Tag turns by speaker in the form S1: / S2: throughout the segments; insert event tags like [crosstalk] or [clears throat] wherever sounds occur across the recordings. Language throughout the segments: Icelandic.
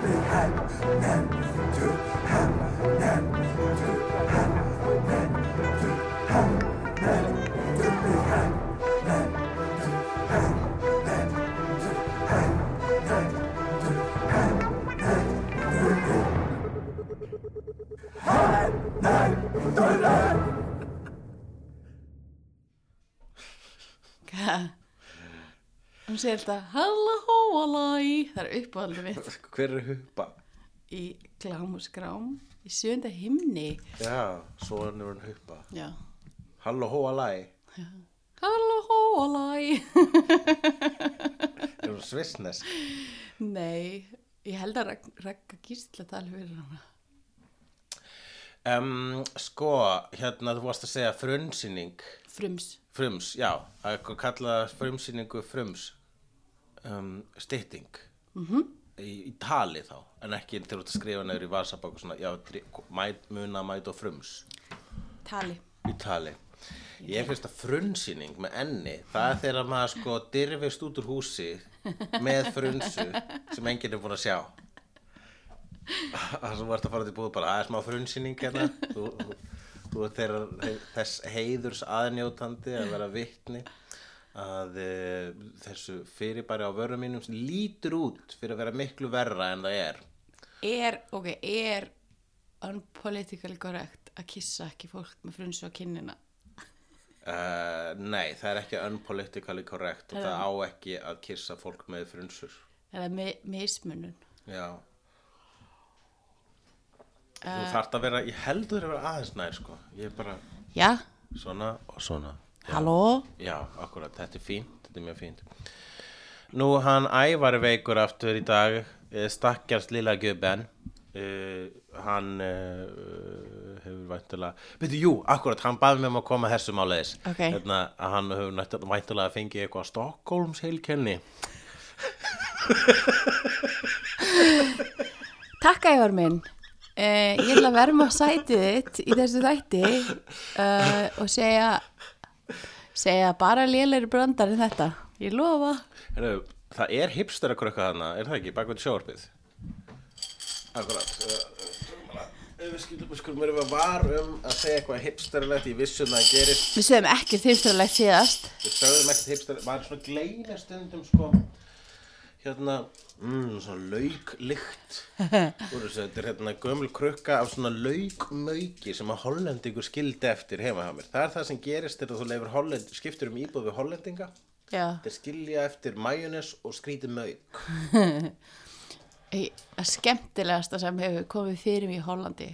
S1: Hvað? Hún segir alltaf Halla hóalæ Það er uppáhaldið mitt [laughs]
S2: Hver er huppa?
S1: í skrám í sjönda himni
S2: Já, svo er hann huppa.
S1: Já
S2: Halló hóa læ.
S1: Halla hóalæ [laughs]
S2: Er hún svissnes?
S1: Nei, ég held að Ragga gísla tala fyrir hana
S2: Um, sko, hérna þú varst að segja frumsýning.
S1: Frums
S2: Frums, já. að Kalla frumsýningu frums. Um, stytting. Mm -hmm. í, í tali þá. En ekki til að skrifa nefnir í vasabak og svona, já, drí- mæt, muna, mæt og frums.
S1: Tali
S2: í tali ég finnst að frunnsýning með enni það er þegar maður sko dyrfist út úr húsi með frunsu sem enginn er búin að sjá það sem vart að fara til búið bara það er smá frunnsýning hérna þú, þú, þú er þeirra, þess heiðurs aðnjótandi að vera vitni að e, þessu fyrirbæri á vörum mínum lítur út fyrir að vera miklu verra en það er
S1: Er, ok, er unpolitically correct að kissa ekki fólk með frunsu á kinnina
S2: Uh, nei, það er ekki unpolitically correct og
S1: Eða-
S2: það á ekki að kissa fólk með frunsur.
S1: eða mi mismunun
S2: Já. Þú þarft að vera, ég heldur að vera aðeins nær, sko. Ég er bara
S1: Já,
S2: svona og svona.
S1: Halló
S2: Já, akkurat, þetta er fínt, þetta er mjög fínt. Nú, hann ævar veikur aftur í dag, eh, stakkjast lilla gubben. Uh, hann uh, hefur væntulega Byrju, jú, akkurat, hann baði mig um að koma þessum áleiðis
S1: Ok.
S2: hérna, að hann hefur væntulega fengið eitthvað Stockholms heilkenni [laughs]
S1: Takk ævar minn uh, Ég ætla að verma sætið þitt í þessu þætti og segja segja bara lélegri brandar en þetta. Ég lofa.
S2: Heru, Það er hipster að krökka þarna, er það ekki, bakvæmt sjóarpið? Akkurat uh, uh, Við skulum, við skulum vera var um að segja eitthvað hipsterlegt í vissum að gerist.
S1: Við sögum ekki þýrsturlegt síðast.
S2: Við sögðum ekkert hipster, maður svona gleyna stundum sko Hérna, mm, svona lauklykt. [laughs] Þetta er hérna gömul krukka af svona laukmauki sem að hollendingur skildi eftir heima hjá mér. Það er það sem gerist þegar þú leifur hollend, skiptur um íbúð við hollendinga. Þeir skilja eftir majónes og skrítið mauk. [laughs]
S1: Ei, að skemmtilegasta sem hefur komið fyrir mig í Hollandi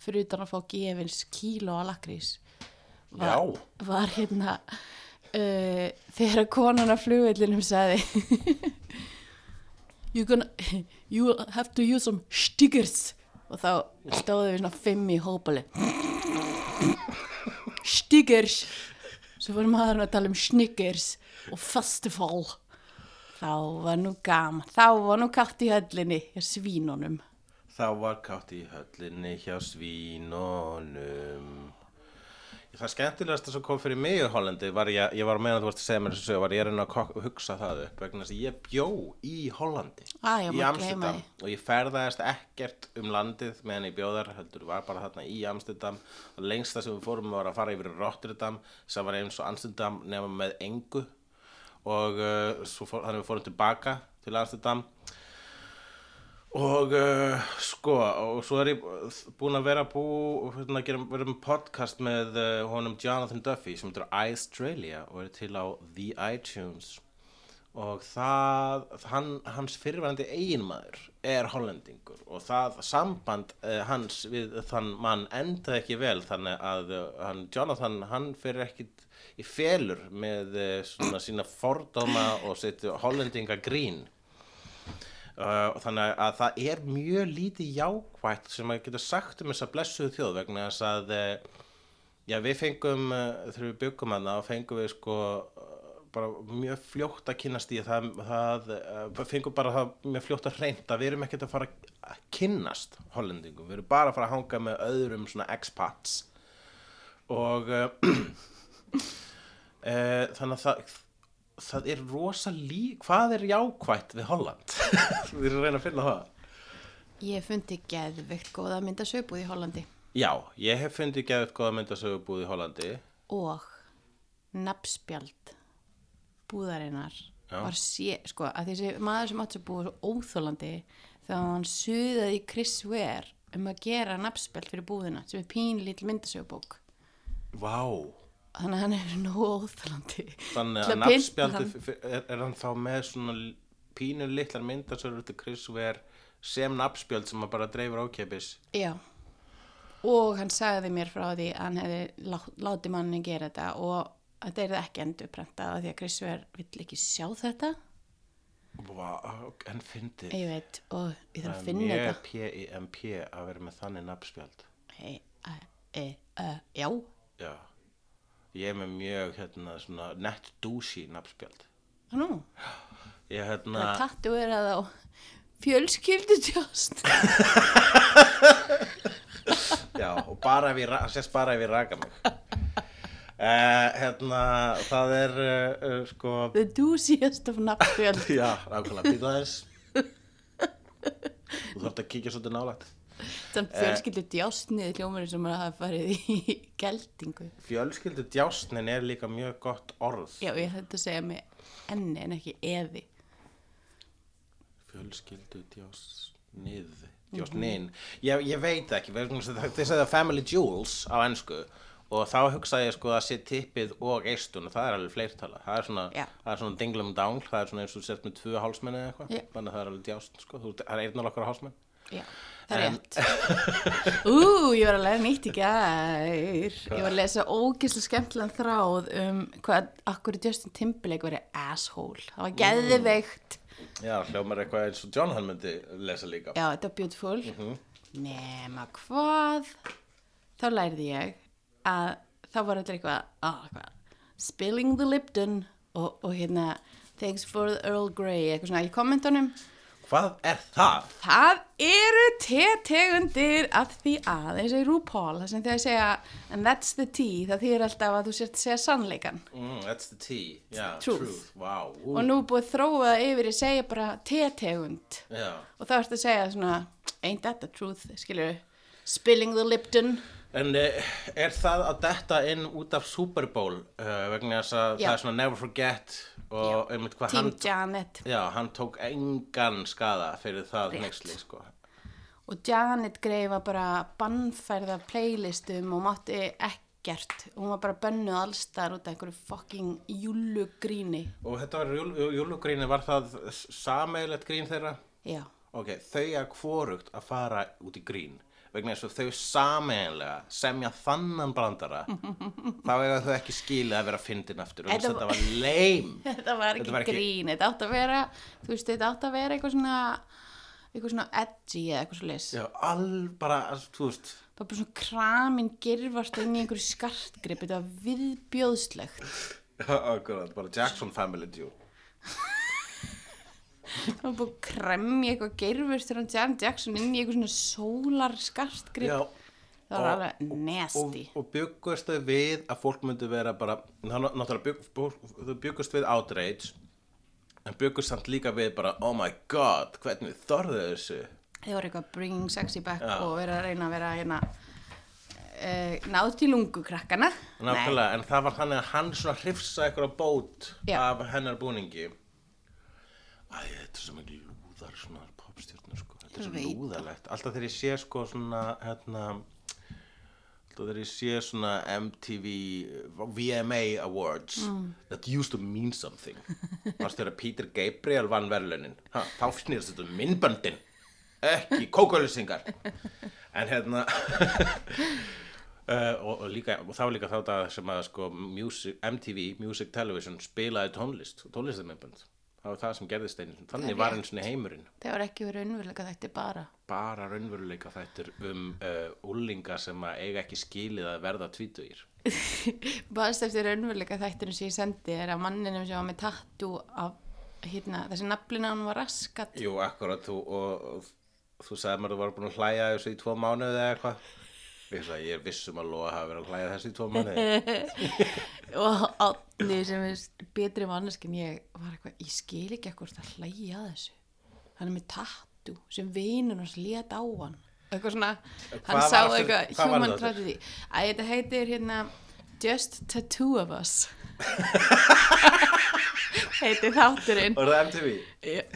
S1: fyrir utan að fá gefins kíló að lakrís var, var hérna uh, þegar konan af flugvellinum sagði gonna, you have to use some stickers. Og þá stóðu við svona fimm í hópali stickers. Svo voru maður að tala um snickers og festival þá var nú gaman. Þá var nú kátt í höllinni hjá svínunum.
S2: Þá var kátt í höllinni hjá svínunum. Það skemmtilegasta sem kom fyrir mig í Hollandi var ég, ég var að þú varst að segja mér þessu sögu, var ég að reyna að hugsa það upp vegna þess að ég bjó í Hollandi,
S1: ég
S2: í Amsterdam. og ég ferðaðist ekkert um landið meðan ég bjóðar, heldur var bara þarna í Amsterdam. Og lengsta sem við fórum var að fara yfir Rotterdam sem var eins og Amsterdam nema með engu. Og uh, fór, þannig við fórum tilbaka til Amsterdam og uh, sko og svo er ég búin að vera bú hérna, að gera, með podcast með uh, honum Jonathan Duffy sem heitir Australia og er til á The iTunes. Og það hann, hans fyrirvændi eiginmaður er hollendingur og það samband uh, hans við þann mann endaði ekki vel þannig að hann, Jonathan hann fyrir ekkit í felur með svona sína fordóma og sitt hollendinga grín Uh, þannig að það er mjög lítið jákvætt sem maður getur sagt um þessa blessuðu þjóð vegna þess að uh, já, við fengum uh, þegar við byggum hana og fengum við sko bara mjög fljótt að kynast í það, það fengum bara það mjög fljótt að reynda. Við erum ekkert að fara að kynnast hollendingum, við erum bara að fara að hanga með öðrum svona expats. Og uh, uh, [clears throat] þannig að það það er rosa lí hvað er jákvætt við Holland? [laughs] Við erum að reyna að finna það.
S1: Ég fundi geðvikt góða myndasögbúð í Hollandi.
S2: Já, ég hef fundið geðið góða myndasögubúð í Hollandi.
S1: Og nafnspjald búðarinnar
S2: Já.
S1: var sé, sko, að þessi maður sem átt að búa svo óþólandi þegar hann suðaði Chris Ware um að gera nafnspjald fyrir búðina sem er pínlítil myndasögbók
S2: vá,
S1: þannig að hann er nógu óþólandi
S2: þannig að
S1: að pynta
S2: nafnspjaldi
S1: hann.
S2: er, er hann þá með svona pínu litlar myndasögur til Ware sem nafnspjald sem hann bara dreifur ákepis
S1: Já. Og hann sagði mér frá því að hann hefði lá- látið mannin gera þetta og þetta er ekki endurprentað því að Ware vill ekki sjá þetta.
S2: Vá, en fyndið.
S1: Ég veit og ég þarf að finna
S2: mjög
S1: þetta.
S2: P-I-M-P að vera með þannig nafnspjald
S1: e, e, e, e, Já,
S2: já ég er með mjög hérna svona nett dúsi nafnspjald.
S1: Nú.
S2: Ég hérna
S1: það tattu er að á fjölskyldutjóst
S2: Já, og bara ef ég, ra- sést bara ef ég raka mig. Uh, Hérna, það er uh, uh, sko
S1: the dooziest of nafnfjöld
S2: Já, nákvæmlega, býta aðeins. Þú þarft að kíkja svolítið nálægt
S1: þann fjölskyldutjóst niður hljómurinn sem að hafa farið í geldingu.
S2: Fjölskyldu djásnin er líka mjög gott orð.
S1: Já, ég hætti að segja með enni en ekki eði.
S2: Fjölskyldu djásnið Djásnin ég, ég veit ekki, þið segja Family Jewels á ennsku og þá hugsa ég sko að sé tippið og eistun. Og það er alveg fleirtala. Það er svona, er svona dinglum dangl það er svona eins og sért með tvö hálsmenni eða eitthvað.
S1: Já.
S2: þannig að það er alveg djást sko, það er einn og okkar hálsmenn
S1: Já, það er
S2: En-
S1: rétt. Ú, ég var að læra nýtt í gær. Ég var að lesa ógislega skemmtilegan þráð um hvað akkur Justin Timberlake verið asshole. Það var geðveikt.
S2: Já, hljómar eitthvað eins og John hann myndi lesa líka.
S1: Já, þetta var beautiful. Nema hvað? Þá lærði ég að þá var þetta eitthvað, á, eitthvað Spilling the Lipton og, og hérna Thanks for the Earl Grey eitthvað svona í kommentunum
S2: Hvað er það?
S1: Það eru te-tegundir af því að, eins og í RuPaul, það sem þegar segja, and that's the tea, það þýðir alltaf að þú sért að segja sannleikan.
S2: Mm, that's the tea Já,
S1: Truth.
S2: truth, wow
S1: Og nú búið að þróa það yfir að segja bara te-tegund.
S2: Já
S1: Og þá ertu að segja svona, ain't that the truth, skilur spilling the Lipton.
S2: En uh, er það að detta inn út af Super Bowl uh, vegna þess að það er svona never forget og einmitt hvað
S1: Team
S2: hann
S1: Janet.
S2: Já, hann tók engan skada fyrir það
S1: Rétt.
S2: nexli, sko.
S1: Og Janet Grey var bara bannfærð af playlistum og mátti ekkert. Hún var bara bönnuð allstar út af einhverju fucking júlugríni.
S2: Og þetta var júl, júlugríni, var það sameigilegt grín þeirra?
S1: Já.
S2: Ok, þau er hvorugt að fara út í grín vegna þess að þau sameinlega semja þannan brandara [laughs] þá eiga þau ekki skilið að vera fyndin aftur. Og
S1: Þetta
S2: var leim. [laughs]
S1: Þetta var ekki
S2: Þetta var ekki-
S1: grín, þetta átt að vera þú veist, þetta átt að vera eitthvað svona eitthvað svona edgy eða eitthvað svo leys
S2: Já, all bara, þú veist.
S1: Það var bara svona kramin girfast inn í einhverju skartgrip þetta var viðbjóðslegt. [laughs]
S2: Já, akkurat, bara Jackson Family Jew
S1: það var búið að kremja eitthvað girfast þegar hann Janet Jackson inn í eitthvað svona sólar skartgrip.
S2: Já,
S1: það var
S2: og-
S1: alveg nasty.
S2: og, og byggust þau við að fólk myndi vera bara náttúrulega bygg, þau byggust við outrage en byggust samt líka við bara oh my god, hvernig þorðu þessu?
S1: Þau voru eitthvað bringing sexy back
S2: Já.
S1: og verið að reyna að vera hérna uh, náð til lungu krakkana.
S2: En það var þannig að hann svona hrifsa eitthvað bót
S1: Já.
S2: af hennar búningi Æ, þetta er svo mikið lúðar svona popstjörnur sko, þetta er svo lúðalegt Alltaf þegar ég sé sko svona hérna Alltaf þegar ég sé svona MTV VMA Awards
S1: Mm.
S2: that used to mean something. [laughs] Varst þegar Peter Gabriel vann verðlunin ha, þá snýrst þetta um minnböndin ekki kókauðlýsingar en hérna Uh, [laughs] og, og, líka, og þá líka þá það sem að sko music, MTV, Music Television spilaði tónlist tónlistamindbönd það var það sem gerðist einu þannig var eins og heimurinn.
S1: Það var ekki verið unnveruleika þetta bara.
S2: bara raunveruleika þættir um uh, úlinga sem að eiga ekki skilið að verða tvítugir. [laughs]
S1: Baðast eftir unnveruleika þættinu sem ég sendi er að manninum sem var með tattu af hérna, þessi naflina hann var raskat.
S2: Jú, akkurat, þú, og, og þú sagði mér að þú var búin að hlæja þessu í tvo mánuði eða eitthvað ég er vissum að loða hafa verið að hlæja þessu í tvo mánuði. [laughs]
S1: Og átni sem er betri mannesk en ég var eitthvað, ég skil ekki ekkur að hlæja að þessu. Hann er með tattu sem vinur hans lét á hann. Eitthvað svona, hann sá eitthvað human tragedy. Að þetta heitir hérna Just Tattoo of Us. [laughs] Heitir þátturinn.
S2: Og það MTV?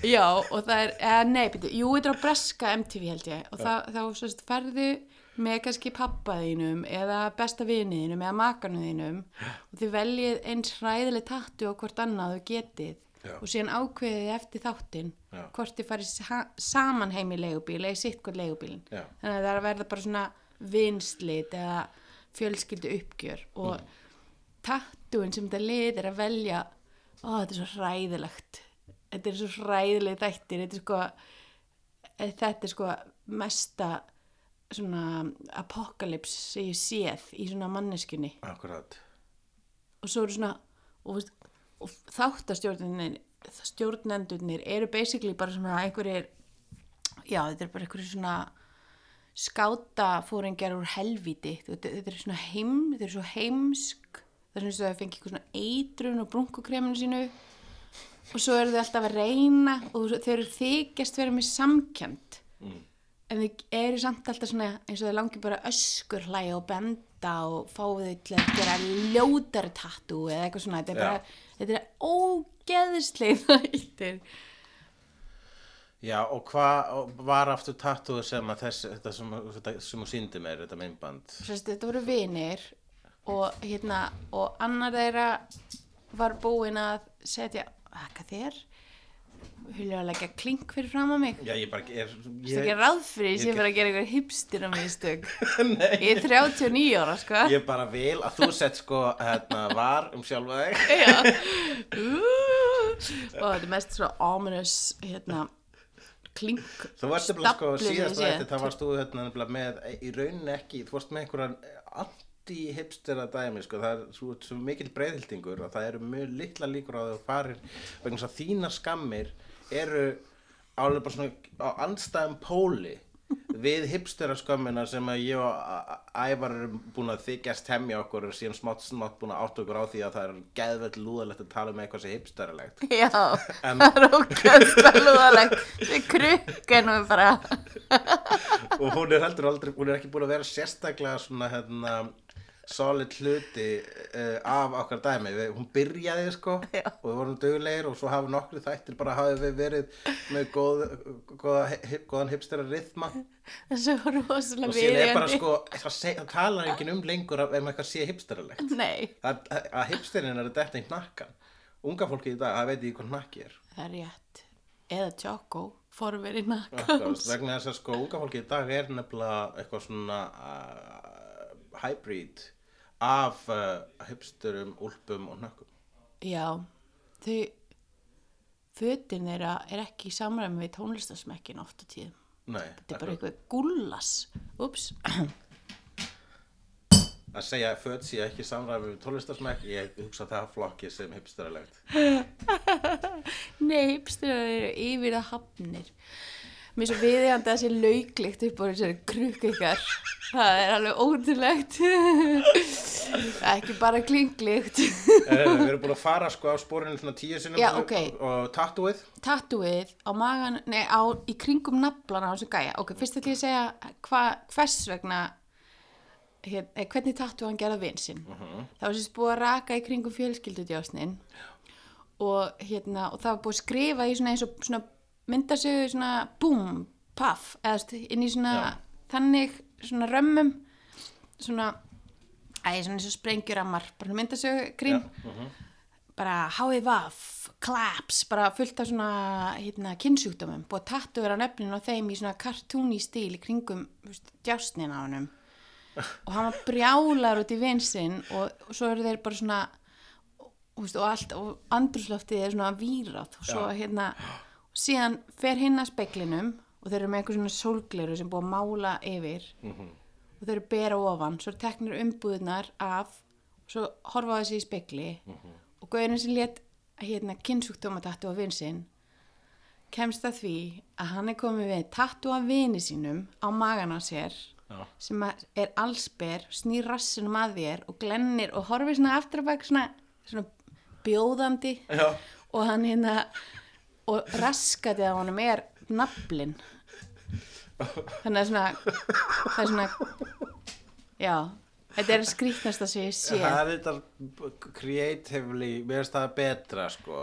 S1: Já, og það er, eða nei, byrju, jú, þetta er á breska MTV held ég. Og þá ferðu með kannski pappa þínum eða besta viniðinum eða makanu þínum. Og þið veljið eins hræðileg tattu á hvort annað þú getið.
S2: Já.
S1: og síðan ákveðið eftir þáttinn hvort þið farið sa saman heim í leigubíl eða í sitt hvort leigubílinn.
S2: Já.
S1: þannig að það er að verða bara svona vinslit eða fjölskyldu uppgjör. Og mm. tattúin sem þetta lið er að velja ó, þetta er svo hræðilegt. Þetta er svo hræðileg þættir. Þetta er sko eh, þetta er sko mesta svona apokalips sem ég séð í svona manneskunni
S2: Akkurat.
S1: Og svo eru svona og, og þáttastjórnendurnir stjórnendurnir eru basically bara svona einhverjir já þetta er bara einhverjir svona skáta fóringjar úr helvíti. Þetta, þetta er svona heim þetta er svo heimsk. Það er svona svo að það fengi eitthvað svona eitrun og brunkukreminu sínu. Og svo eru þau alltaf að reyna og þau eru þykjast vera með samkjönd
S2: Mm.
S1: En þau eru samt alltaf svona eins og þau langi bara öskur hlæja og benda og fá þau til að gera ljótari tattu eða eitthvað svona. Þetta er
S2: Já.
S1: bara, þetta er ógeðsleið þættir.
S2: Já, og hvað var aftur tattoo sem að þess, þetta sem, þetta sem þú síndi mér, þetta myndband?
S1: Sérst, þetta voru vinir og hérna og annar þeirra var búinn að setja þakka þér hulja að leggja klink fyrir fram á mig.
S2: Já, ég bara er
S1: Þú
S2: ég,
S1: ekki ráð fyrir
S2: ég
S1: því sem fyrir að gera einhver hipstir á mistök? [laughs]
S2: Nei,
S1: Ég er 39 ára sko.
S2: Ég bara vil að þú sett sko hérna, var um sjálfa þig. [laughs]
S1: Já. Og þetta er mest svo ominous hérna klink
S2: Þú varst nefnilega sko síðast
S1: ég sé.
S2: þetta, það varst þú hérna nefnilega með í rauninni ekki, þú varst með einhverjan anti-hipstera dæmi sko, það er svo, svo mikil breyðhildingur og það eru mjög litla líkur á að þú farir vegna að þínar skammir eru álega bara svona á andstæðum póli við hipstera skömmina sem að ég og Ævar erum búin að þykjast hemja okkur og síðan smátt smátt búin að átta okkur á því að það er geðveld lúðalegt að tala um eitthvað sem hipsteralegt. [laughs]
S1: Já,
S2: En-
S1: það er að lúðalegt krukkan og bara.
S2: Og hún er heldur aldrei, hún er ekki búin að vera sérstaklega svona hérna solid hluti uh, af okkar dæmi. Við, hún byrjaði sko [laughs]
S1: Já.
S2: og við vorum dögulegir og svo hafa nokkru þættir bara hafið við verið með góð, góða, hip, góðan hipstera rithma. Og síðan er bara sko það, seg, það talar enginn um lengur ef ef eitthvað sé hipsteralegt. Að, að hipsterin er þetta í hnakkan unga fólki í dag, það veit ekki hvað hnakki er.
S1: Það er rétt. Eða Choco, forveri
S2: Akkurat,
S1: nakkans
S2: vegna þess að sko unga fólki í dag er nefnilega eitthvað svona uh, hybrid af uh, hipsturum, úlpum og hnökkum.
S1: Já, þau fötin þeirra er ekki í samræmi við tónlistasmekkin oft á tíðum.
S2: Nei,
S1: Þetta er bara eitthvað gullas Úps,
S2: að segja að föt sé ekki samræmi við tónlistarsmekk, ég hugsa það flokki sem hipsteralegt. [laughs]
S1: Nei, hipsturar eru yfir að hafnir Mér svo viðjandi að sé lauglikt upp á þessari krukku ykkar. Það er alveg ótrúlegt. Ekki bara klinglikt
S2: Eh, Við erum búin að fara sko á spórinu svona tíu sinnum
S1: Já,
S2: og-
S1: ok.
S2: og tattúið
S1: Tattúið á magan, nei, á, í kringum naflana á þessu gæja. Ok, fyrst ætlum ég að segja hva, hvers vegna hér, eh, hvernig tattú hann gerða vin sinn. Það var sérst búið að raka í kringum fjölskyldudjásnin og hérna, og það var búið að skrifa í svona eins og svona myndasögu svona búm, paff inn í svona
S2: Já.
S1: þannig svona römmum svona æ, svona eins og sprengjurammar bara myndasögu grím
S2: mhm.
S1: bara HIVAF, CLAPS bara fullt af svona hérna, kynnsjúkdómum, búið að tattu vera nöfnin á þeim í svona kartúni stíl í kringum djásnin á honum og hann var brjálar út í vinsinn og, og svo eru þeir bara svona og, og allt og andrúsloftið er svona vírað og svo
S2: Já.
S1: hérna og síðan fer hinn að speklinum og þeir eru með einhver svona sólgleru sem búið að mála yfir. Og þeir eru bera ofan svo teknir umbúðunar af svo horfa þessi í spekli og gauðin sem létt hérna kynnsjúkdómatattu á vinn sinn kemst að því að hann er komið við tattu af vini sínum á magan á sér
S2: Já.
S1: sem er allsber, snýr rassinum að þér og glennir og horfir svona aftur að bak svona, svona bjóðandi.
S2: Já.
S1: og hann hérna og raskatið af honum er naflin þannig að svona það er svona já, þetta er skrýtnasta sem ég sé.
S2: Það er þetta creatively, mér finnst það betra sko.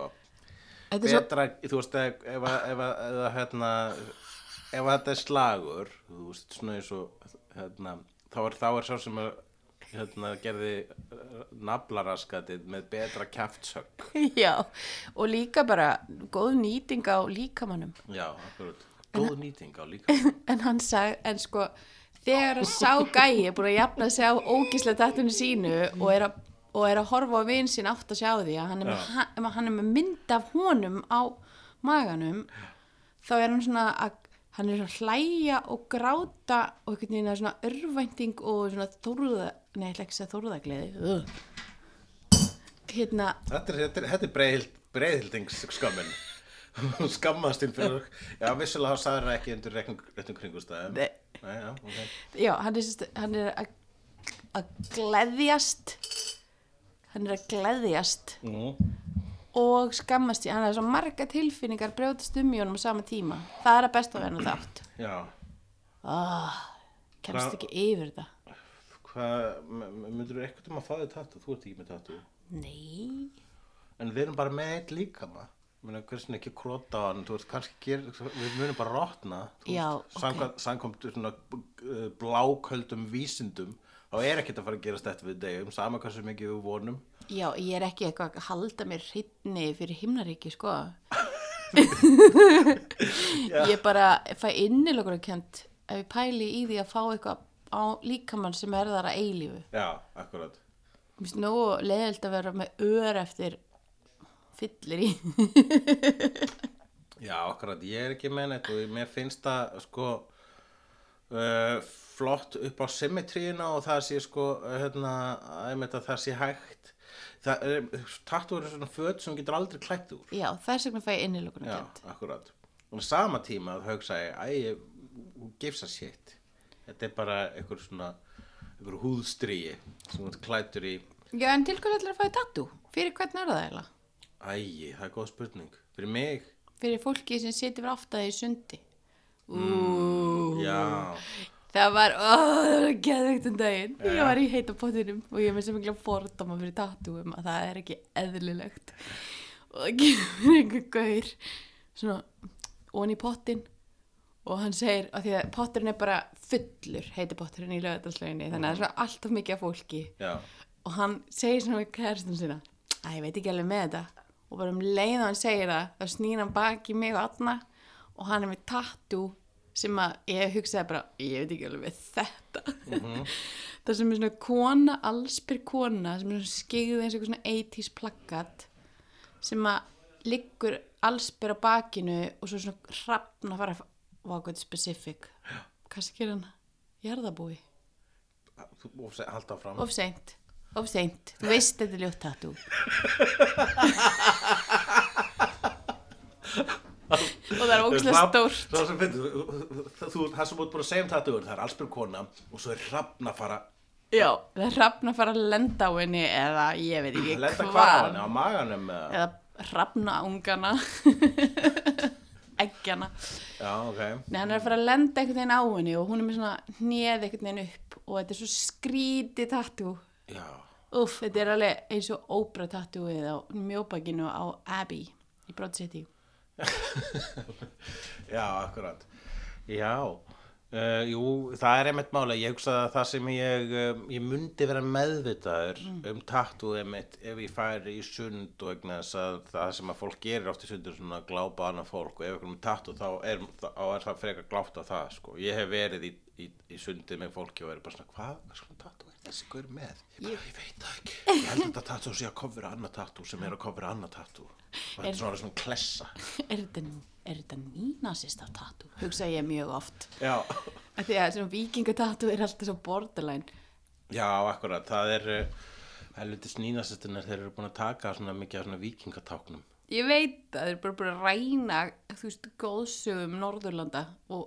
S1: Þetta er svo,
S2: betra, þú veist, ef, ef, að- ef, að- ef, að, hérna, ef að þetta er slagur, þú veist, svona eins og, hérna, þá er, þá er sá sem að, hérna, gerði uh, naflaraskatið með betra kjaftsögg. [laughs]
S1: já og líka bara góð nýting á líkamannum
S2: Já, akkurat. Góð nýting á líka. [laughs]
S1: en hann sag, en sko þegar að sá gæi er búin að jafna sig á ógíslega tattunni sínu og er að, og er að horfa á vin sín átt að sjá því að hann er, með, hann, er með mynd af honum á maganum þá er hann svona að hann er svona að hlæja og gráta og einhvern veginn að svona örvænting og svona þóruða, nei, ég ætla ekki að segja þóruðagleði hérna,
S2: Þetta er, þetta er, þetta er breiðhild, breiðhildings skammin. [laughs] Skammast inn fyrir, já, vissulega þá sagði hann ekki undir réttum, kringustæðum.
S1: Nei.
S2: Nei, já, ok.
S1: já, hann er, hann er að, að gleðjast hann er að gleðjast
S2: Mm.
S1: og skammast í, hann er svo marga tilfinningar brjótast um í honum á sama tíma það er að besta að vera þátt
S2: Já.
S1: ah, kemst
S2: Hvað-
S1: ekki yfir þetta
S2: Hvað, myndur þú eitthvað um að þig tattu? Þú ert ekki með tattu.
S1: nei,
S2: En við erum bara með eitt líkama. Mér finnst hversin ekki króta á hann, þú veist, kannski ger, við munum bara rotna. þú
S1: Já,
S2: veist,
S1: ok.
S2: Samkvæmt svona uh, bláköldum vísindum, þá er ekkert að fara að gerast þetta við degum, sama hversu mikið við vonum.
S1: já, ég er ekki eitthvað að halda mér hreitni fyrir himnaríki sko [laughs] ég bara fæ innilegur að kent ef ég pæli í því að fá eitthvað á líkamann sem er þar að eilífu.
S2: Já, akkurat.
S1: Mér finnst nógu leiðilt að vera með ör eftir fyllir í. [laughs]
S2: Já, akkurat, ég er ekki með neitt og mér finnst það sko uh, flott upp á symmetríuna og það sé sko uh, hérna, að það sé hægt. Það er, tattúur er svona föt sem getur aldrei klætt úr.
S1: Já, þess vegna fæ ég innilokun
S2: Já, akkurat. Og sama tíma að hugsa ég æ, who gives a shit þetta er bara einhver svona einhver húðstríi sem þú ert klættur í
S1: Já, en til hvað ætlar að fá tattu? Fyrir hvern er það eiginlega?
S2: æ, það er góð spurning fyrir mig,
S1: Fyrir fólki sem seti fyrir aftæði í sundi. Ú,
S2: já
S1: það var, ó, það var geðveikt um daginn.
S2: Já.
S1: Ég var í heita pottinum og ég með sem mikla fordama fyrir tattúum að það er ekki eðlilegt. Og það kemur einhver gaur svona ón í pottin og hann segir, að því að potturinn er bara fullur, heiti potturinn í lögadalslöginni, þannig að það er alltaf mikið af fólki.
S2: Já,
S1: og hann segir svona við kærastum sína að ég veit ekki alveg með þetta. Og bara um leið og hann segir það þá snýr hann baki mig og Adna og hann er með tattoo sem að ég hugsaði bara, ég veit ekki alveg með þetta. [laughs] Það sem er svona kona, allsbyr kona sem er svona skigð eins og svona 80s plakkat sem að liggur allsbyr á bakinu og svo svona hrafn að fara var eitthvað specific. Kannski er hann? Jarðabúi
S2: þú of se- halda áfram.
S1: Of seint, of seint. Þú veist þetta er ljótt tattoo. Og það er ógæslega stórt.
S2: Það sem finnur þú, það sem út búin að segja um tattúur það er allsbjörn kona og svo er hrafn að fara
S1: já, það er hrafn að fara að lenda á henni eða ég veit ekki
S2: lenda
S1: hvað
S2: hvað á henni á maganum eða
S1: hrafna ungana eggjana.
S2: Já, ok.
S1: Nei, hann er að fara að lenda einhvern veginn á henni og hún er með svona hneð einhvern veginn upp og þetta er svo skrítið tattoo. Úff, þetta er alveg eins og óbra tattooið á mjóbakinu á Abbey í Broad City. [laughs]
S2: Já, akkurat. Já Uh, jú, það er einmitt máli, ég hugsaði að það sem ég, um, ég myndi vera meðvitaður um tattoo einmitt ef ég færi í sund og vegna þess að það sem að fólk gerir oft í sundur svona að glápa annað fólk og ef eitthvað með tattoo þá er, þá er það frekar glátt á það sko. ég hef verið í, í, í sundi með fólki og verið bara svona hvað, hvað svona tattoo? Er þessi gaur með? Ég, bara, ég veit það ekki, ég held að þetta tattoo sé að kofra annað tattoo sem er að kofra annað tattoo. Og þetta er svona svona klessa.
S1: Er þetta, er þetta nínasista tattoo? Hugsa ég mjög oft.
S2: já,
S1: Af Því að svona vikingatattoo er alltaf svo borderline.
S2: já, akkurat það er uh, helvitis nýnasistinir þeir eru búin að taka svona mikið af svona vikingatáknum
S1: Ég veit að þeir eru bara búin að ræna, þú veist, góðsögum Norðurlanda og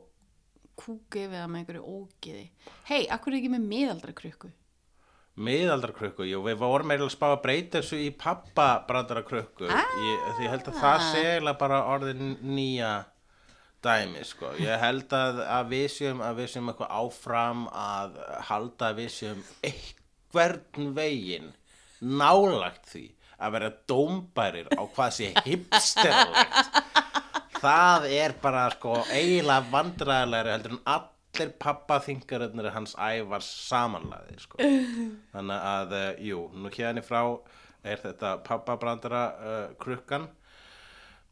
S1: kúka yfir það með einhverju ógiði. Hei, akkur er ekki með miðaldra krukku?
S2: Miðaldarkrukku, jú, við vorum að spá að breyta þessu í pappa brandarakrukku ah, því ég held að það sé eiginlega bara orðin nýja dæmi, sko, ég held að, að við séum, að við séum eitthvað áfram að halda að við séum einhvern veginn nálagt því að vera dómbærir á hvað sé hipsterlegt. Það er bara sko eiginlega vandræðilegri heldur en allir pappaþingaröfnir hans ævar samanlæði sko. [laughs] þannig að, uh, jú, nú hérna frá er þetta pappabrandara uh, krukkan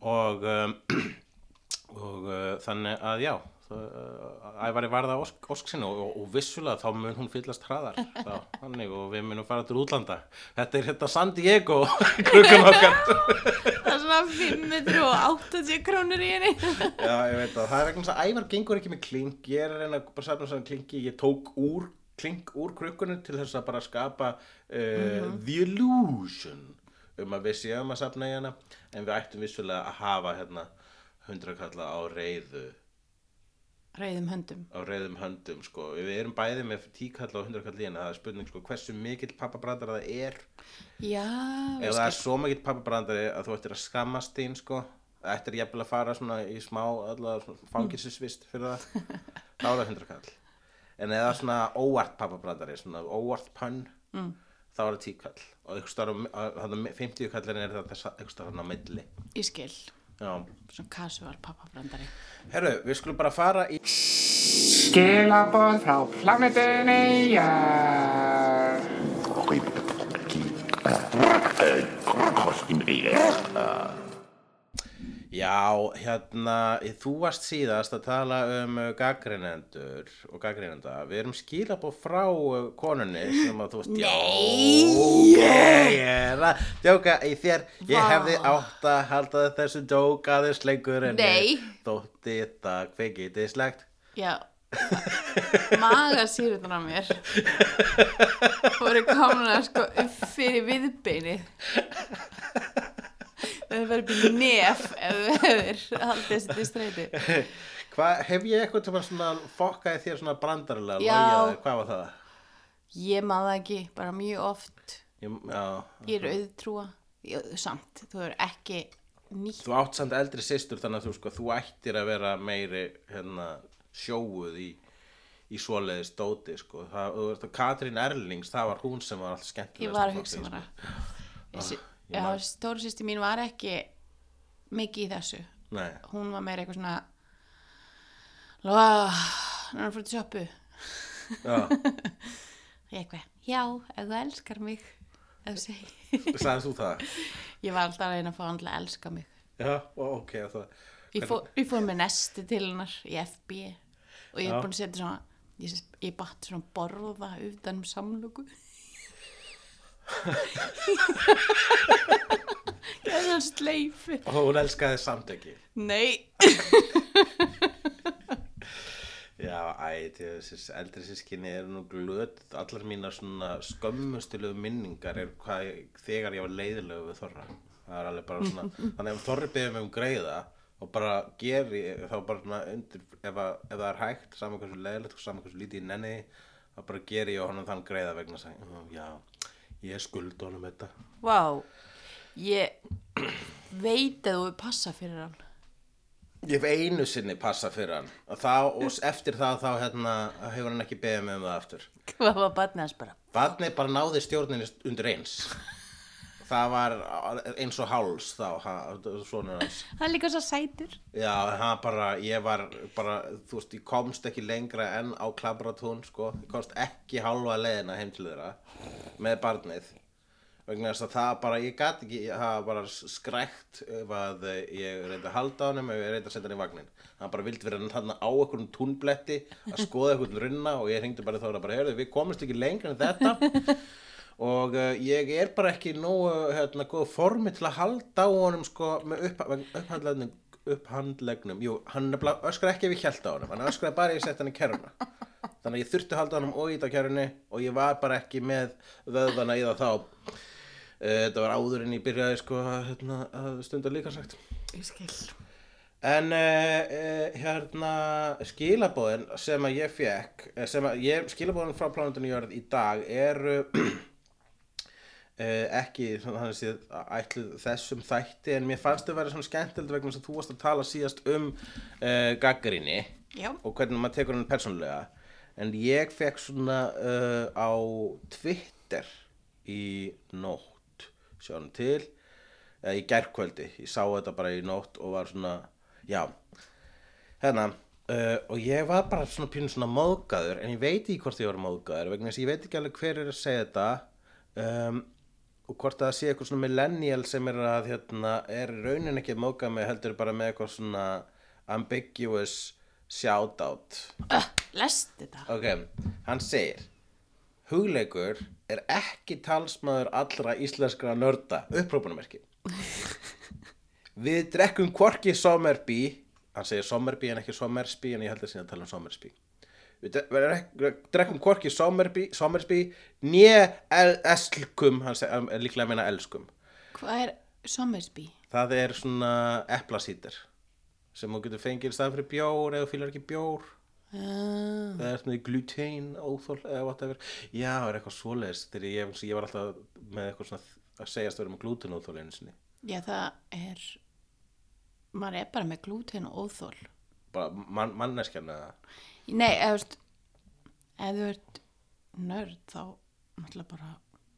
S2: og um, [clears throat] og uh, þannig að já það, ævari varða ósk, ósk sinni og, og, og vissulega þá mun hún fyllast hraðar. [laughs] Þá, þannig og við munum fara til útlanda. Þetta er hérna San Diego [laughs] krukkan okkar.
S1: Það er svona 580 krónur í henni.
S2: Já, ég veit að það er þess að ævar gengur ekki með klink, ég er að reyna bara safna svona klinki, ég tók úr klink úr krukkunni til þess að bara skapa uh, the illusion um að við séum að safna í hana. En við ættum vissulega að hafa hérna hundrakalla á reyðu
S1: Rauðum höndum.
S2: á reyðum höndum sko, við erum bæði með tíkalla og hundrakalla í hana, það er spurning sko hversu mikill pappabrandar það er.
S1: Já,
S2: ef það er svo mikill pappabrandari að þú ættir að skammast þín sko ættir jafnvel að fara svona í smá fangilsisvist fyrir það þá er það hundrakall en eða svona óvart pappabrandari svona óvart pönn mm. þá er það tíkall. Og einhvers staðar á 50 kallin er það einhvers staðar á milli.
S1: Ég skil. Svona casual pappabrandari.
S2: herru, við skulum bara fara í
S3: Skilaboð frá plánetunni Jörg.
S2: Já, hérna, þú varst síðast að tala um uh, gaggreinendur og gaggreinenda. Við erum skilabóð frá uh, konunni sem að þú veist, Nei! Ég er að djóka í þér. Ég hefði átt að halda þessu djóka aðeins lengur en
S1: Nei.
S2: ég þótti það kveikitislegt.
S1: Já. Magasýrutan á mér. voru komna sko upp fyrir viðbeinið. Það verður byrja nef ef þú hefur haldið þessi til streyti. [laughs]
S2: Hef ég eitthvað til að fokkaði þér svona brandarilega?
S1: Já.
S2: logið, Hvað var það?
S1: Ég maður ekki, bara mjög oft.
S2: Ég, já,
S1: Ég er auðtrúa. Samt, þú hefur ekki nýtt.
S2: Þú átt samt eldri systur þannig að þú sko, þú ættir að vera meiri hérna, sjóuð í, í svoleiðis dóti sko. það, Katrín Erlings, það var hún sem var allt skemmtilegast
S1: Ég var að hugsa mér
S2: sko. Man.
S1: stóru sýsti mín var ekki mikið í þessu.
S2: Nei,
S1: Hún var meira eitthvað svona Lóa, hann er fyrir til Ég eitthvað, já, ef þú elskar mig. Ef þú segir.
S2: sagðist þú það?
S1: Ég var alltaf að reyna að fá hann til að elska mig.
S2: Já, ok, það
S1: Ég fór, fór með nesti til hennar í FB og ég er búin að setja svona, ég, ég batt svona borða utan um samlöku. Það er svona sleifi.
S2: Og hún elskaði samt ekki
S1: Nei.
S2: Já, æ, þessi eldri sískinni er nú glöð allar mínar svona skömmustulegu minningar er hvað, ég- þegar ég var leiðilegu við Þorra það er alveg bara svona [laughs] þannig ef Þorri beðið mig um greiða og bara geri, þá bara svona undir, ef, að, ef það er hægt, saman hversu leiðilegt og saman hversu lítið í nenni þá bara geri ég honum þann greiða vegna að segja, já, ég skuld honum þetta
S1: Vá, ég veit að þú er passa fyrir hann.
S2: Ég hef einu sinni passa fyrir hann og, þá, og eftir það þá hérna, hefur hann ekki beðið mig um það aftur
S1: Hvað var barnið hans bara?
S2: Barnið bara náði stjórninni undir eins Það var eins og háls þá, svona hans.
S1: Það er líka svo sætur.
S2: Já, hann bara, ég var bara, þú veist, ég komst ekki lengra en á klabratún, sko. Ég komst ekki hálfa leiðina heim til þeirra með barnið. Vegna þess að það bara, ég gat ekki ég hafa bara skrækt ef að ég reyndi að halda á honum ef ég reyndi að setja hann í vagnin hann bara vildi vera hann á einhverjum túnbletti að skoða einhvern runna og ég hringdi bara þá bara, heyrðu, við komumst ekki lengra en þetta og uh, ég er bara ekki nógu hérna, góð formi til að halda á honum sko með upp, upphandlegnum upphandlegnum, jú, hann öskra ekki ef ég held á honum, hann öskraði bara ég sett hann í kerruna þannig að ég þurfti að halda honum og ít á kerrunni og ég var bara ekki með vöðvana í það þá. Eh, þetta var áður en ég byrjaði sko hérna, að stunda líka sagt
S1: Ég skil.
S2: En uh, uh, hérna skilabóðin sem að ég fekk sem að ég, skilabóðin frá plánundinu jörð í dag eru uh, [clears throat] ekki svona þannig að ætluð þessum þætti en mér fannst þau verið svona skemmtild vegna að þú varst að tala síðast um uh, gaggrinni
S1: Já.
S2: og hvernig maður tekur hann persónulega. En ég fekk svona uh, á Twitter í nótt sjáum til eða í gærkvöldi, ég sá þetta bara í nótt og var svona, já hérna, uh, og ég var bara svona pínu svona móðgæður en ég veit ekki hvort ég var móðgæður vegna þess að ég veit ekki alveg hver er að segja þetta. Um, og hvort það sé eitthvað svona millennial sem er að hérna, er raunin ekki að móðgæða mig heldur bara með eitthvað svona ambiguous shoutout.
S1: Uh, lest þetta.
S2: Ok, hann segir Hugleikur er ekki talsmaður allra íslenskra nörda. Upprópunamerki [laughs] Við drekkum hvorki Sommerby Hann segir Sommerby en ekki Sommersby En ég held að sinna að tala um Sommersby Við dre- við drek- drekkum Sommersby Né el elskum Hann um, líklega að meina elskum.
S1: Hvað er Sommersby?
S2: Það er svona eplasítir Sem þú getur fengið í staðan fyrir bjór Eða fýlar ekki bjór.
S1: Uh,
S2: það er með gluten óþól eða whatever. Já, það er eitthvað svoleiðis. Þegar ég, ég var alltaf með eitthvað svona að segjast að vera með gluten óþól einu sinni.
S1: Já, það er, maður er bara með glúten og óþól.
S2: bara man, manneskjan eða
S1: Nei, eða, þú veist, ef þú ert nörd, þá náttúrulega bara,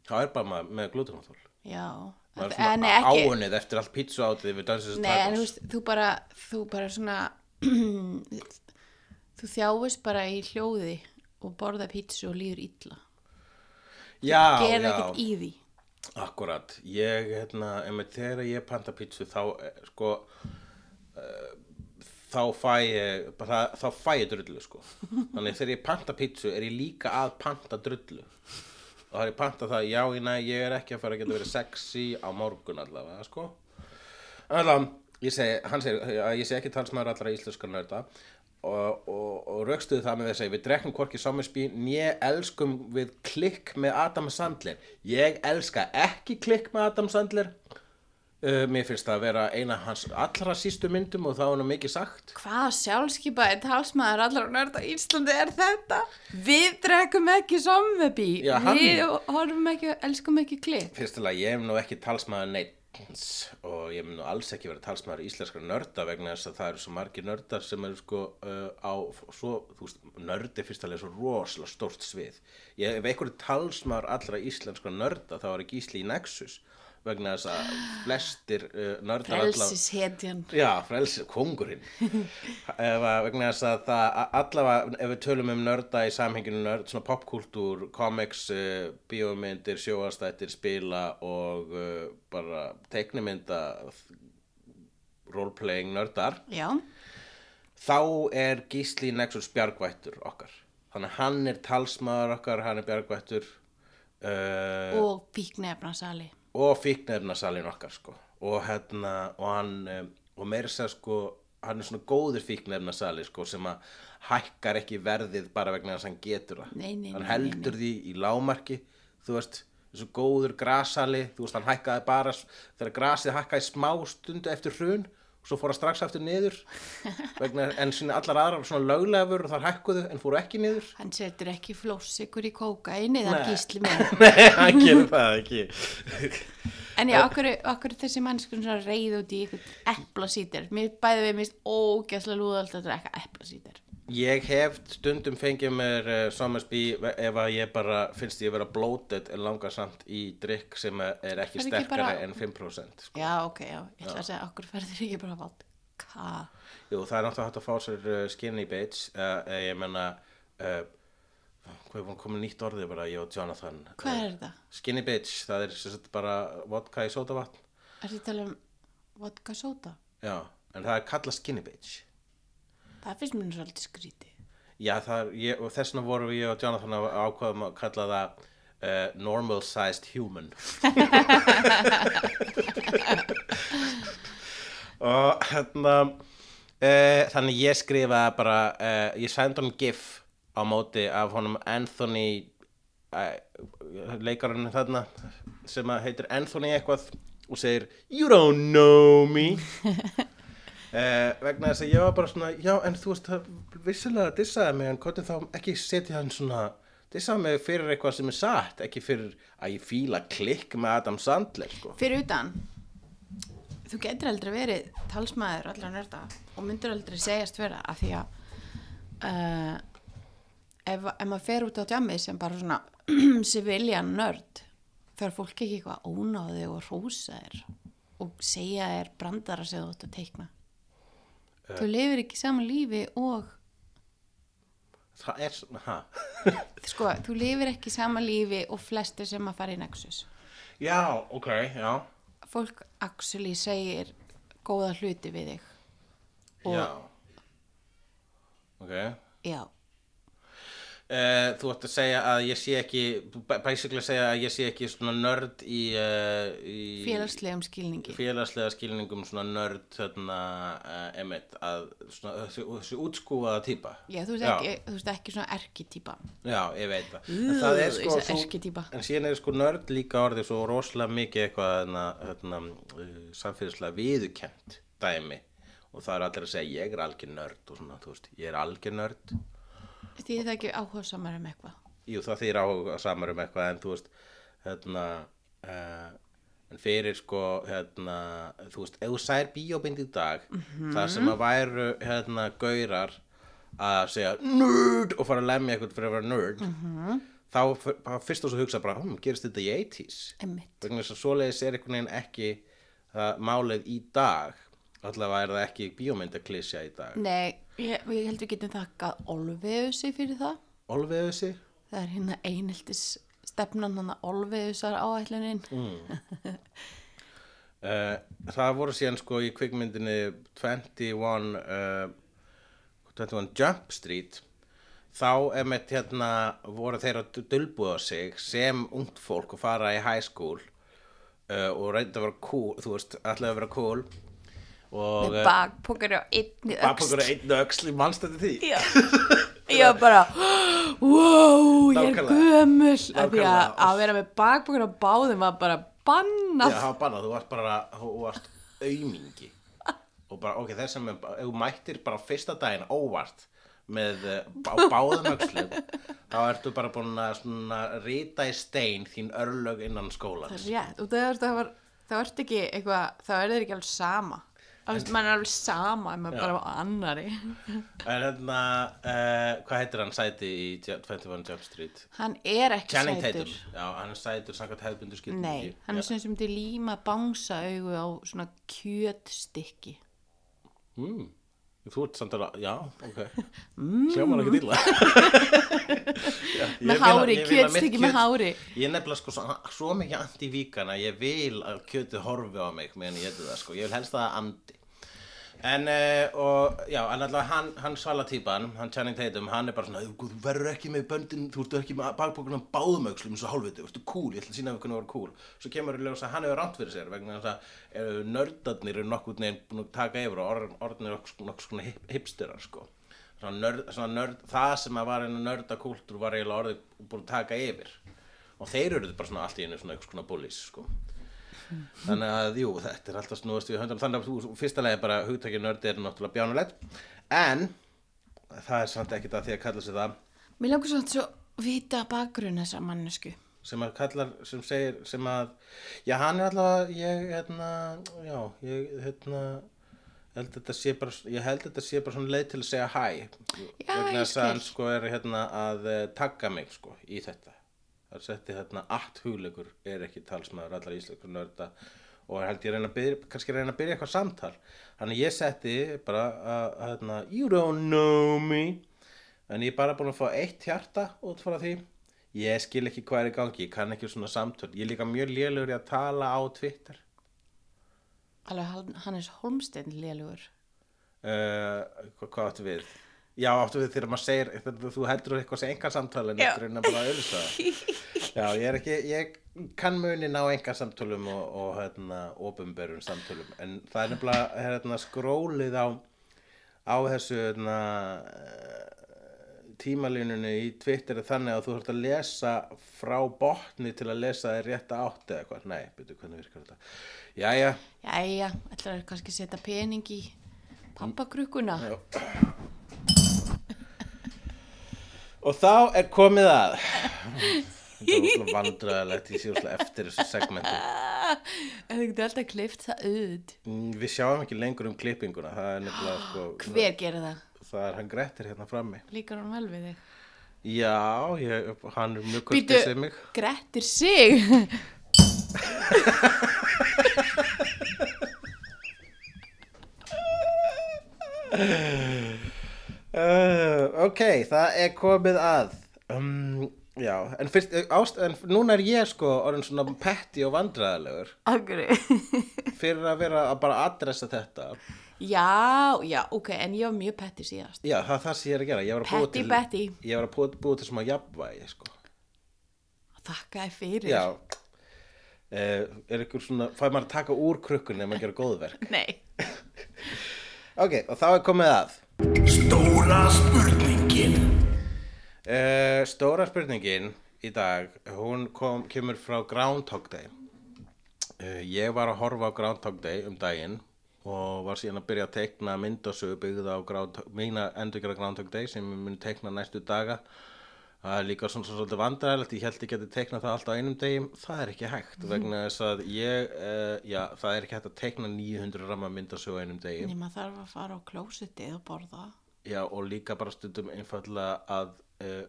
S2: það er bara með gluten óþól
S1: já.
S2: maður er
S1: En-
S2: svona áunnið eftir allt pítsu átið við dansins
S1: Nei, en þú veist, þú bara, þú bara svona, [clears throat] þú þjáist bara í hljóði og borða pítsu og líður illa.
S2: já,
S1: Gerð
S2: já,
S1: ekkert í því.
S2: akkurat ég, hérna, þegar ég panta pítsu þá, eh, sko uh, þá fæ ég bara, þá fæ ég drullu, sko. Þannig þegar ég panta pítsu er ég líka að panta drullu. Og það er ég panta það, já, ég, nei, ég er ekki að fara að geta verið sexy á morgun allavega, sko. Allavega, ég segi, hann segir að ég segi ekki talsmaður allra íslenskar nörda. Og, og, og raukstuðu það með þess að við drekkum hvorki Sommersby nýja elskum við klikk með Adam Sandler. Ég elska ekki klikk með Adam Sandler uh, mér finnst það að vera eina hans allra sístu myndum og þá er hann mikið sagt
S1: Hvað sjálfskeipaði talsmaður allar nörd á Íslandi er þetta? Við drekkum ekki
S2: hann-
S1: Við horfum ekki, elskum ekki klikk.
S2: fyrst til að ég hef nú ekki talsmaður neitt og ég hef nú alls ekki verið talsmaður íslenskra nörda vegna þess að það eru svo margir nördar sem eru sko uh, á svo, þú veist, nördi fyrst alveg svo rosalega stórt svið ég hef einhverju talsmaður allra íslenskra nörda þá er ekki Ísli í Nexus vegna þess að flestir uh, nördar
S1: Frelsishetjan.
S2: Já, frelsi, kongurinn [laughs] vegna þess að það allavega, ef við tölum um nörda í samhenginu nörd, svona popkultúr comics, uh, bíómyndir sjóastættir, spila og uh, bara teiknimynda roleplaying nördar
S1: Já,
S2: þá er Gísli Nexus bjargvættur okkar þannig hann er talsmaður okkar hann er bjargvættur uh,
S1: og fíknefnasali.
S2: Og fíknefnasalinn okkar sko. Og hérna og hann um, og meira sér sko hann er svona góður fíknefnasali sko sem að hækkar ekki verðið bara vegna þess að hann getur það.
S1: Nei, nei,
S2: hann
S1: nei,
S2: heldur því í lámarki þú veist þessu góður grasali þú veist hann hækkaði bara þegar grasið hækkaði smá stundu eftir hrun svo fór hann strax aftur niður [laughs] vegna, en sinni allar aðrar svona löglefur og þar hækkuðu en fóru ekki niður
S1: Hann setur ekki flóssikur í kókaini, það
S2: Nei.
S1: er gísli [laughs] minn.
S2: Nei, hann gerir það ekki [laughs]
S1: En já, okkur, okkur þessi mannskur svona reyð út í eitthvað eplasítir. Mér bæði við mist ógæslega lúðald að drekka eplasítir.
S2: Ég hef stundum fengið mér uh, Sommersby ef að ég bara finnst ég vera bloated en langar samt í drikk sem er ekki
S1: Er ekki
S2: sterkari
S1: bara-
S2: en 5% sko.
S1: Já, ok, já, ég ætla að segja, okkur ferður ekki bara vodka.
S2: Jú, það er náttúrulega hægt að fá sér uh, skinny bitch uh, uh, ég menna hvað er að koma nýtt orðið bara ég og Jonathan
S1: Hvað er þetta?
S2: Skinny bitch, það er sagt bara vodka í sótavatn
S1: Er þetta að tala um vodka soda?
S2: Já, en það er kallað skinny bitch
S1: Það finnst mér svolítið skrítið.
S2: Já, það er, ég, og þess vegna vorum ég og Jonathan að ákvaðum að kalla það uh, normal sized human og hérna uh, þannig ég skrifaði bara uh, ég sendi honum gif á móti af honum Anthony leikarinn þarna sem heitir Anthony eitthvað og segir You don't know me [laughs] Uh, vegna þess að ég var bara svona já en þú veist það vissilega dissaði mig en hvernig þá ekki setja hann svona dissaði mig fyrir eitthvað sem er satt ekki fyrir að ég fíla klikk með Adam Sandler sko.
S1: Fyrir utan, þú getur aldrei verið talsmaður allra nörda og myndir aldrei segjast vera af því að uh, ef, ef maður fer út á djammi sem bara svona [clears throat] civilian nörd fer fólk ekki eitthvað ónáði og rósa þér og segja þér brandara sem þú ætti að teikna þú lifir ekki saman lífi og
S2: það er svona [laughs]
S1: sko, þú lifir ekki saman lífi og flestir sem að fara í Nexus.
S2: Já ok já,
S1: fólk actually segir góða hluti við þig. Og-
S2: já. ok.
S1: Já,
S2: Uh, þú ætti að segja að ég sé ekki basically að segja að ég sé ekki svona nörd í, uh, í
S1: félagslegum skilningi
S2: félagslega skilningum svona nörd þarna uh, emitt að svona, þessi útskúfaða típa
S1: Já, þú veist ekki, þú veist ekki svona erkitýpa.
S2: Já, ég veit það. En það er sko, svo, en síðan er sko nörd líka orðið svo rosalega mikið eitthvað samfélagslega viðukent dæmi og það er allir að segja ég er algjör nörd og svona, þú veist, ég er algjör nörd.
S1: Því það ekki áhuga samar um eitthvað.
S2: Jú, það þýr áhuga samar um eitthvað en þú veist, hérna, uh, en fyrir sko, hérna, þú veist, ef þú sær bíóbind í dag, þar sem að væru, hérna, gaurar að segja nerd og fara að lemja eitthvað fyrir að vera nerd, þá f- bara fyrst og svo hugsa bara, hm, gerist þetta í 80s?
S1: Emmitt.
S2: Vegna þess að svoleiðis er einhvern veginn ekki það málið í dag, allavega er það ekki bíómyndaklísja í dag.
S1: Nei, ég, ég held við getum þakkað Olveusi fyrir það.
S2: Olvegu sig?
S1: Það er hérna einhildis stefnan hann að Olveusar áætlunin.
S2: Mm. Uh, [laughs] það voru síðan sko í kvikmyndinni 21, uh, 21 Jump Street þá emitt hérna voru þeir að dulbúða sig sem ungt fólk og fara í high school uh, og reynda að vera cool þú veist, ætlaði að vera cool og
S1: Með bakpokar á einni öxt.
S2: bakpokur einn öxl í mannstætti því
S1: Já. [laughs] Ég var bara, wow, ég er gömul. Af því að að vera með bakpokar á báðum var bara bannað.
S2: Já, það var bannað, þú varst bara, þú varst aumingi og bara, ok, þess að þú mættir bara fyrsta daginn óvart með eh, á báðum öxlum þá ertu bara búin að svona rita í stein þín örlög innan
S1: Það
S2: skólans
S1: er rétt, og það, það var, það ert ekki eitthvað, það er þér ekki alveg sama. Mann er alveg sama ef maður bara á annari. [laughs]
S2: En hérna, uh, hvað heitir hann sæti í Ju- 21 Jump Street?
S1: Hann er ekki
S2: Channing
S1: sætur.
S2: Tatum, já, hann er sætur samkvæmt hefðbundu skilningi
S1: Nei, hann er svona sem til líma bánsa augu á svona kjötstykki.
S2: mm. Þú ert samt alveg, já, ok
S1: Mm.
S2: Hljómar ekki dýla [laughs]
S1: Með hári, kjötstykki með hári.
S2: Ég er nefnilega sko svo, svo mikið anti-víkan að ég vil að kjötið horfi á mig meðan ég geti það sko, ég vil helst það andi En, uh, og, já, en allavega hann, hann salatýpan, hann Channing Tatum, hann er bara svona, þú verður ekki með böndin, þú ert ekki með bakbókuna báðumöxlum eins og hálfviti, þú ert cool, ég ætla að sína við hvernig þú er cool. Svo kemur í ljós að hann hefur ránt fyrir sér vegna þess að uh, nördarnir eru nokkuð neginn búin að taka yfir og orð- orðnir nokkuð nokkuð svona hip, hipsterar, sko. Svona nörd, svona nörd, það sem að var einu nördakultúr var eiginlega orðið búin að taka yfir. Og þeir eru bara svona allt í einu svona svona bullies, sko þannig að jú, þetta er alltaf snúast við höndum þannig að þú, fyrsta lagi bara hugtækja nördi er náttúrulega bjánulegt en það er samt ekkert að því að kalla sig það.
S1: Mér langar svona svo vita bakgrunn þessa mannesku.
S2: sem að kallar, sem segir sem að, já hann er allavega ég, hérna, já ég, hérna held þetta sé bara, ég held þetta sé bara svona leið til að segja hæ. Vegna þess að hann sko er hérna að uh, tagga mig sko í þetta það er setti hérna allt hugleikur er ekki talsmaður allar íslenskur nörda og held ég reyna að byrja, kannski reyna að byrja eitthvað samtal. Þannig ég setti bara að, hérna, you don't know me. En ég er bara búin að fá eitt hjarta út frá því. Ég skil ekki hvað er í gangi, ég kann ekki svona samtöl. Ég er líka mjög lélugur í að tala á Twitter.
S1: Alveg hann- Hannes Holmstein lélugur.
S2: uh, hvað, hvað áttu við? Já, áttu við þegar maður segir þú heldur eitthvað sem enga samtali en en að bara auðvitað [laughs] Já, ég er ekki, ég kann munin á enga samtölum og, og hérna, opumberum samtölum en það er nefnilega hérna, skrólið á á þessu hérna, tímalínunni í Twitter er þannig að þú þurft að lesa frá botni til að lesa þér rétta átt eða eitthvað, nei, byrju, hvernig virkar þetta? Jæja,
S1: Jæja, ætlar að kannski setja pening í pappakrukkuna.
S2: Já. Og þá er komið að Þetta er úrslega vandræðalegt Ég sé úrslega eftir þessu segmentu
S1: En þú getur alltaf klift það auð.
S2: Mm, Við sjáum ekki lengur um klippinguna Það er nefnilega sko [gasps]
S1: Hver gerir það?
S2: Það er hann Grettir hérna frammi
S1: Líkar hann vel við þig?
S2: Já, ég, hann er mjög kurtið sig mig
S1: Grettir sig. [laughs] [laughs]
S2: uh, Ok, það er komið að um, Já, en fyrst ást, En núna er ég sko orðin svona petti og vandræðalegur
S1: Akkur. [laughs]
S2: Fyrir að vera að bara adressa þetta
S1: já, já, ok, en ég var mjög petti síðast.
S2: Já, það er það sem ég er að gera Ég var að búa
S1: Petty
S2: til. Ég var að búa til svona jafnvægi sko.
S1: Þakka þér fyrir.
S2: Já uh, Er ykkur svona Fæ maður að taka úr krukkunni ef maður gera góðverk
S1: Nei. [laughs]
S2: Ok, og þá er komið að
S4: Stóra spurningin.
S2: Uh, Stóra spurningin í dag Hún kom, kemur frá Groundhog Day. Uh, Ég var að horfa á Groundhog Day um daginn og var síðan að byrja að teikna myndasögu byggða á mína endurgera Groundhog Day sem ég mun teikna næstu daga það er líka svona svolítið vandræðilegt ég held ég geti teiknað það allt á einum degi. Það er ekki hægt vegna þess að ég uh, já, það er ekki hægt að teikna 900 ramma myndasögu á einum degi.
S1: Nýma þarf að fara á klósitið og borða.
S2: já, og líka bara stundum einfallega að uh,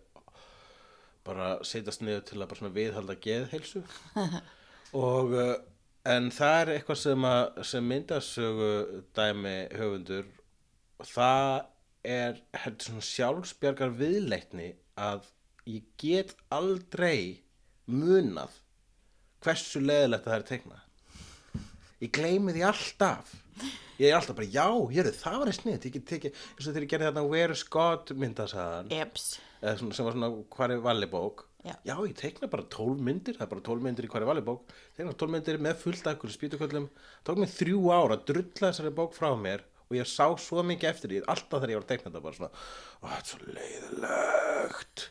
S2: bara setjast niður til að bara svona viðhalda geðheilsu. [laughs] Og uh, en það er eitthvað sem, að, sem myndasögu dæmi höfundur það er heldur svona sjálfsbjargar viðleitni að ég get aldrei munað hversu leðilegt það er teikna. Ég gleymi því alltaf. Ég er alltaf bara, já, hér það var einn snið ég get tekið, eins og þegar ég gerði þarna Where is God svona, sem var svona hvar er vallibók
S1: Já.
S2: ég teikna bara 12 myndir það er bara 12 myndir í hvar er vallibók teikna 12 myndir með fullt akkur spýtuköllum. Tók mér þrjú ára að drulla þessari bók frá mér og ég sá svo mikið eftir því alltaf þegar ég var að teikna þetta bara svona þetta er svo leiðilegt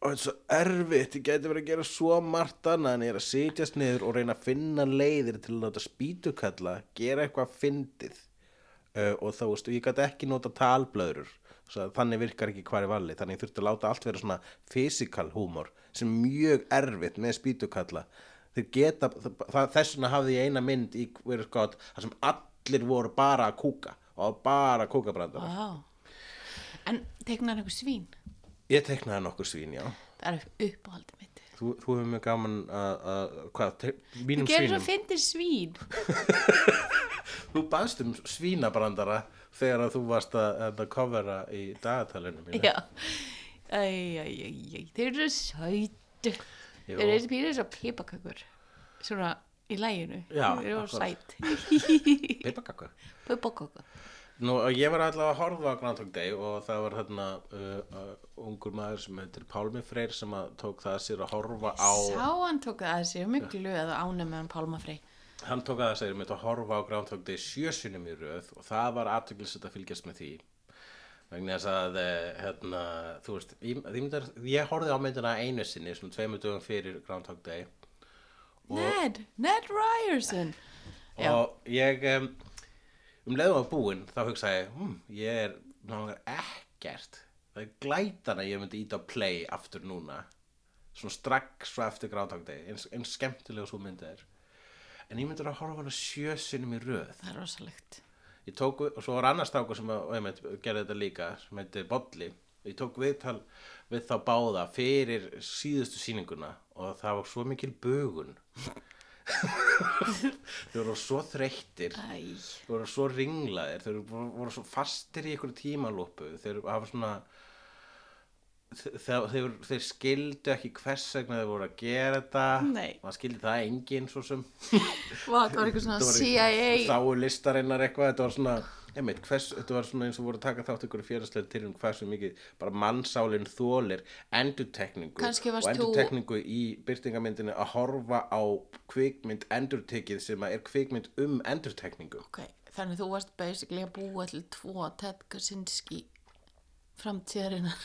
S2: og þetta er svo erfitt ég geti verið að gera svo margt annað en ég er að sitjast niður og reyna að finna leiðir til að láta spýtukalla gera eitthvað fyndið uh, og þá veist, ég gæti ekki nota talblöður þannig virkar ekki hvar í valli þannig ég þurfti að láta allt vera svona physical húmor sem er mjög erfitt með spýtukalla þeir geta, þess vegna hafði ég eina mynd í is God þar sem allir voru bara að kúka og bara kúkabrandar
S1: Vá. En teiknar einhver svín?
S2: Ég teknaði nokkur svín, já
S1: Það er uppáhaldið mitt.
S2: þú, þú hefur mjög gaman að, að hvað, mínum
S1: Þú gerir svo
S2: svínum
S1: fyndir svín. [laughs]
S2: þú baðst um svínabrandara þegar að þú varst að, að covera í dagatalinu mínu
S1: Já. Æ, æ, æ, æ, þeir eru sæt.
S2: Jú.
S1: Þeir eru pýrið svo pipakökur. Svona í læginu.
S2: Já,
S1: Þeir eru
S2: akkurat.
S1: sæt. [laughs]
S2: Pipakakku
S1: Pipakökur.
S2: Nú, ég var allavega að horfa á Groundhog Day og það var hérna uh, uh, ungur maður sem heitir Pálmi Freyr sem að tók það að sér að horfa á
S1: Sá hann tók það að sér mjög glöð og ánum með hann Pálma Frey.
S2: hann tók að sér að horfa á Groundhog Day sjösunum í röð og það var aðtöklisett að fylgjast með því vegna þess að uh, hérna, þú veist, ég, ég, myndar, ég horfði á myndina einu sinni svona tveimur dögum fyrir Groundhog Day
S1: Ned, Ned Ryerson. Já.
S2: og ég um, um leiðum að búinn þá hugsaði ég, hm, ég er náttúrulega ekkert það er glætan að ég myndi íta á play aftur núna. Svona strax svo eftir Day eins, eins skemmtilega svo myndi er. En ég myndi að horfa hana sjösunum í röð.
S1: Það er rosalegt.
S2: ég tók, og svo var annars stákur sem að, einmitt, gerði þetta líka sem heiti Bolli. Ég tók viðtal við þá báða fyrir síðustu sýninguna og það var svo mikil bögun þau voru svo þreyttir.
S1: Æ,
S2: þau voru svo ringlaðir. Þau voru, voru svo fastir í einhverju tímalúpu þau hafa svona þeir, þeir, þeir skildu ekki hvers vegna þeir voru að gera þetta. Maður skildi það enginn svo sem.
S1: Vá, það var eitthvað [laughs] svona CIA
S2: sáu listarinnar eitthvað. Þetta var svona, einmitt, hvers, þetta var svona eins og voru að taka þátt ykkur félagslega til um hversu mikið bara mannsálinn þólir endurtekningu
S1: Kannski
S2: og
S1: varst þú-
S2: endurtekningu í byrtingamyndinu að horfa á kvikmynd endurtekið sem er kvikmynd um endurtekningu.
S1: Ok, þannig þú varst basically að búa til tvo Ted Kaczynski framtíðarinnar.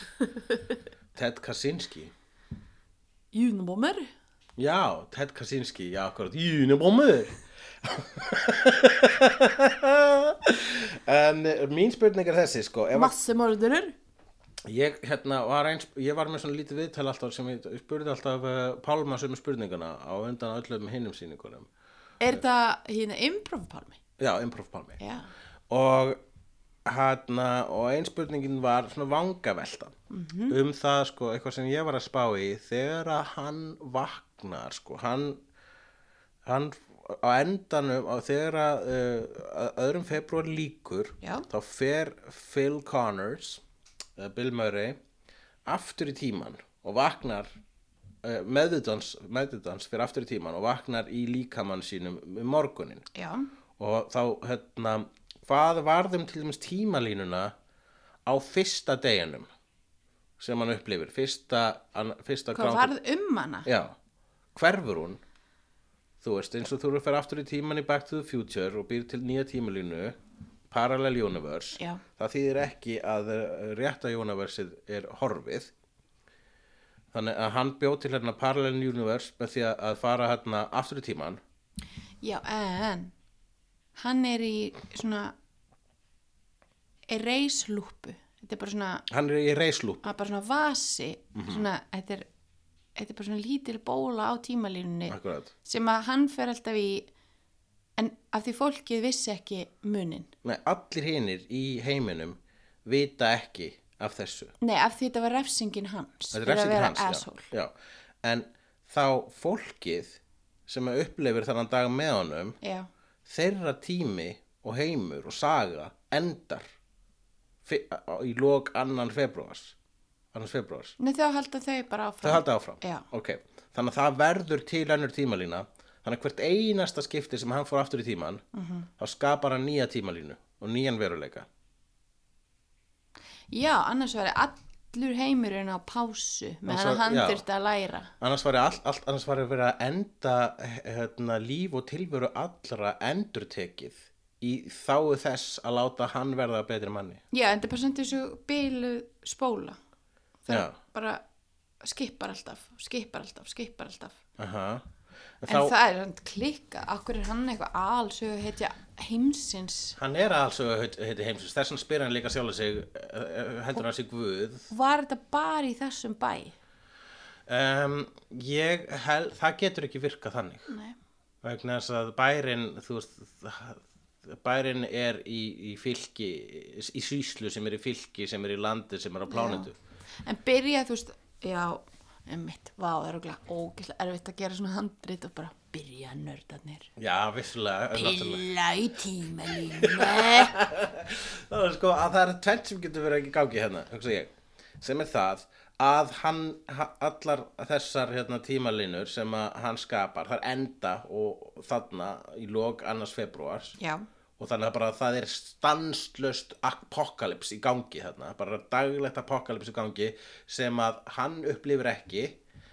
S1: [laughs]
S2: Ted Kaczynski?
S1: Unabomber
S2: Já, Ted Kaczynski, já, akkurat, Unabomber [laughs] En eh, mín spurning er þessi, sko ef að-
S1: Massemordurir
S2: Ég, hérna, var eins, ég var með svona lítið viðtal alltaf sem ég ég spurði alltaf uh, Pálma sömu spurninguna á undan öllum hinnum sýningunum.
S1: Er það hérna improv-palmi?
S2: Já, improv Pálmi.
S1: Já
S2: Og, hérna, og ein spurningin var svona vangavelta um það, sko, eitthvað sem ég var að spá í þegar að hann vaknar, sko, hann, hann á endanum, á þegar að, uh, að öðrum februar líkur,
S1: Já.
S2: þá fer Phil Connors, uh, Bill Murray, aftur í tíman og vaknar uh, meðutans, meðutans fyrir aftur í tíman og vaknar í líkamann sínum um morgunin
S1: Já.
S2: Og þá hérna hvað varðum til dæmis tímalínuna á fyrsta deginum sem hann upplifir? Fyrsta, an, fyrsta
S1: Hvað varð um hana?
S2: já, hverfur hún? Þú veist, eins og þú eru að fer aftur í tíman í Back to the Future og býr til nýja tímalínu Parallel Universe
S1: Já.
S2: það þýðir ekki að uh, rétta universið er horfið. Þannig að hann bjóð til hérna Parallel Universe með því að, fara hérna aftur í tíman
S1: Já, en hann er í svona erase-lúpu þetta er bara svona,
S2: hann er í
S1: bara svona vasi
S2: Mhm.
S1: svona, þetta er þetta er bara svona lítil bóla á tímalínunni
S2: akkurat
S1: sem að hann fer alltaf í en af því fólkið vissi ekki munin
S2: Nei, allir hinir í heiminum vita ekki af þessu.
S1: nei, af því þetta var refsingin hans
S2: Þetta er refsingin hans, já. já. En þá fólkið sem að upplifir þannig dag með honum,
S1: já,
S2: þeirra tími og heimur og saga endar í lok annan februars. Annars februars.
S1: Nei, þá halda þau bara áfram
S2: Þau halda áfram.
S1: Já.
S2: Ok, þannig að það verður til önnur tímalína. Þannig að hvert einasta skipti sem hann fór aftur í tíman,
S1: Mhm.
S2: þá skapar hann nýja tímalínu og nýjan veruleika.
S1: Já, annars væri allur heimurinn á pásu meðan
S2: var-
S1: hann þurfti að læra
S2: annars var annars var verið að enda hérna, líf og tilveru allra endurtekið í þáu þess að láta hann verða betri manni
S1: Já, en þetta er bara samt þessu bílu spóla það
S2: Já.
S1: bara skipar alltaf, skipar alltaf, skipar alltaf
S2: Aha. en
S1: en
S2: þá,
S1: það er klikka, akkur er hann eitthvað alsögu heitja heimsins
S2: hann er alls heiti heimsins, þess að spyr hann líka sjálf sig eh, eh, heldur hann sig guð
S1: var þetta bara í þessum bæ?
S2: um, ég held, það getur ekki virkað þannig
S1: Nei.
S2: vegna þess að bærin þú veist bærin er í, í fylki í síslu sem er í fylki sem er í landi sem er á plánetu
S1: en byrja þú veist, já mitt, vá, það er okkur ógeðslega erfitt að gera svona handrit og bara byrja nördarnir.
S2: Já, vissulega.
S1: Pilla í tímalínu [laughs]
S2: Það er sko að það er tvent sem getur verið ekki í gangi hérna, ég, sem er það að hann, ha- allar þessar hérna, tímalínur sem hann skapar, þar enda og þarna í lok annars februars
S1: Já,
S2: og þannig að bara það er stanslöst apokalips í gangi þarna, bara daglegt apokalips í gangi sem að hann upplifir ekki,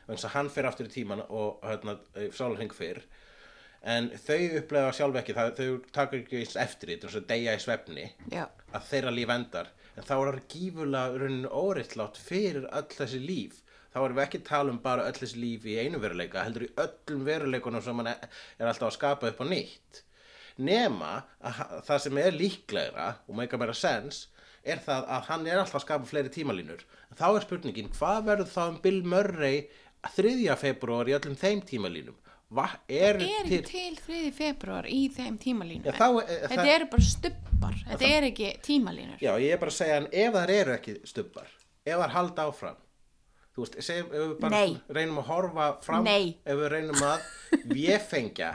S2: eins að hann fer aftur í tíman og hérna, sálarhing fyrr. En þau upplega sjálf ekki, það, þau taka ekki eins eftir því, eins og deyja í svefni
S1: já,
S2: að þeirra líf endar. En þá er það gífulega óreittlátt fyrir öll þessi líf. Þá erum við ekki að tala um bara öll þessi líf í einu veruleika heldur í öllum veruleikunum sem hann er er alltaf að skapa upp á nýtt nema að það sem er líklegra og meika meira sens er það að hann er alltaf að skapa fleiri tímalínur þá er spurningin hvað verður þá um Bill Murray 3. februar í öllum þeim tímalínum Va, er,
S1: er ekki til 3. februar í þeim tímalínu
S2: Já, þá er-
S1: þetta
S2: það-
S1: eru bara stubbar þetta er ekki tímalínur
S2: Já, ég er bara að segja en ef þar eru ekki stubbar ef þar halda áfram þú veist, segjum, ef við bara
S1: Nei.
S2: reynum að horfa fram
S1: Nei.
S2: ef við reynum að véfengja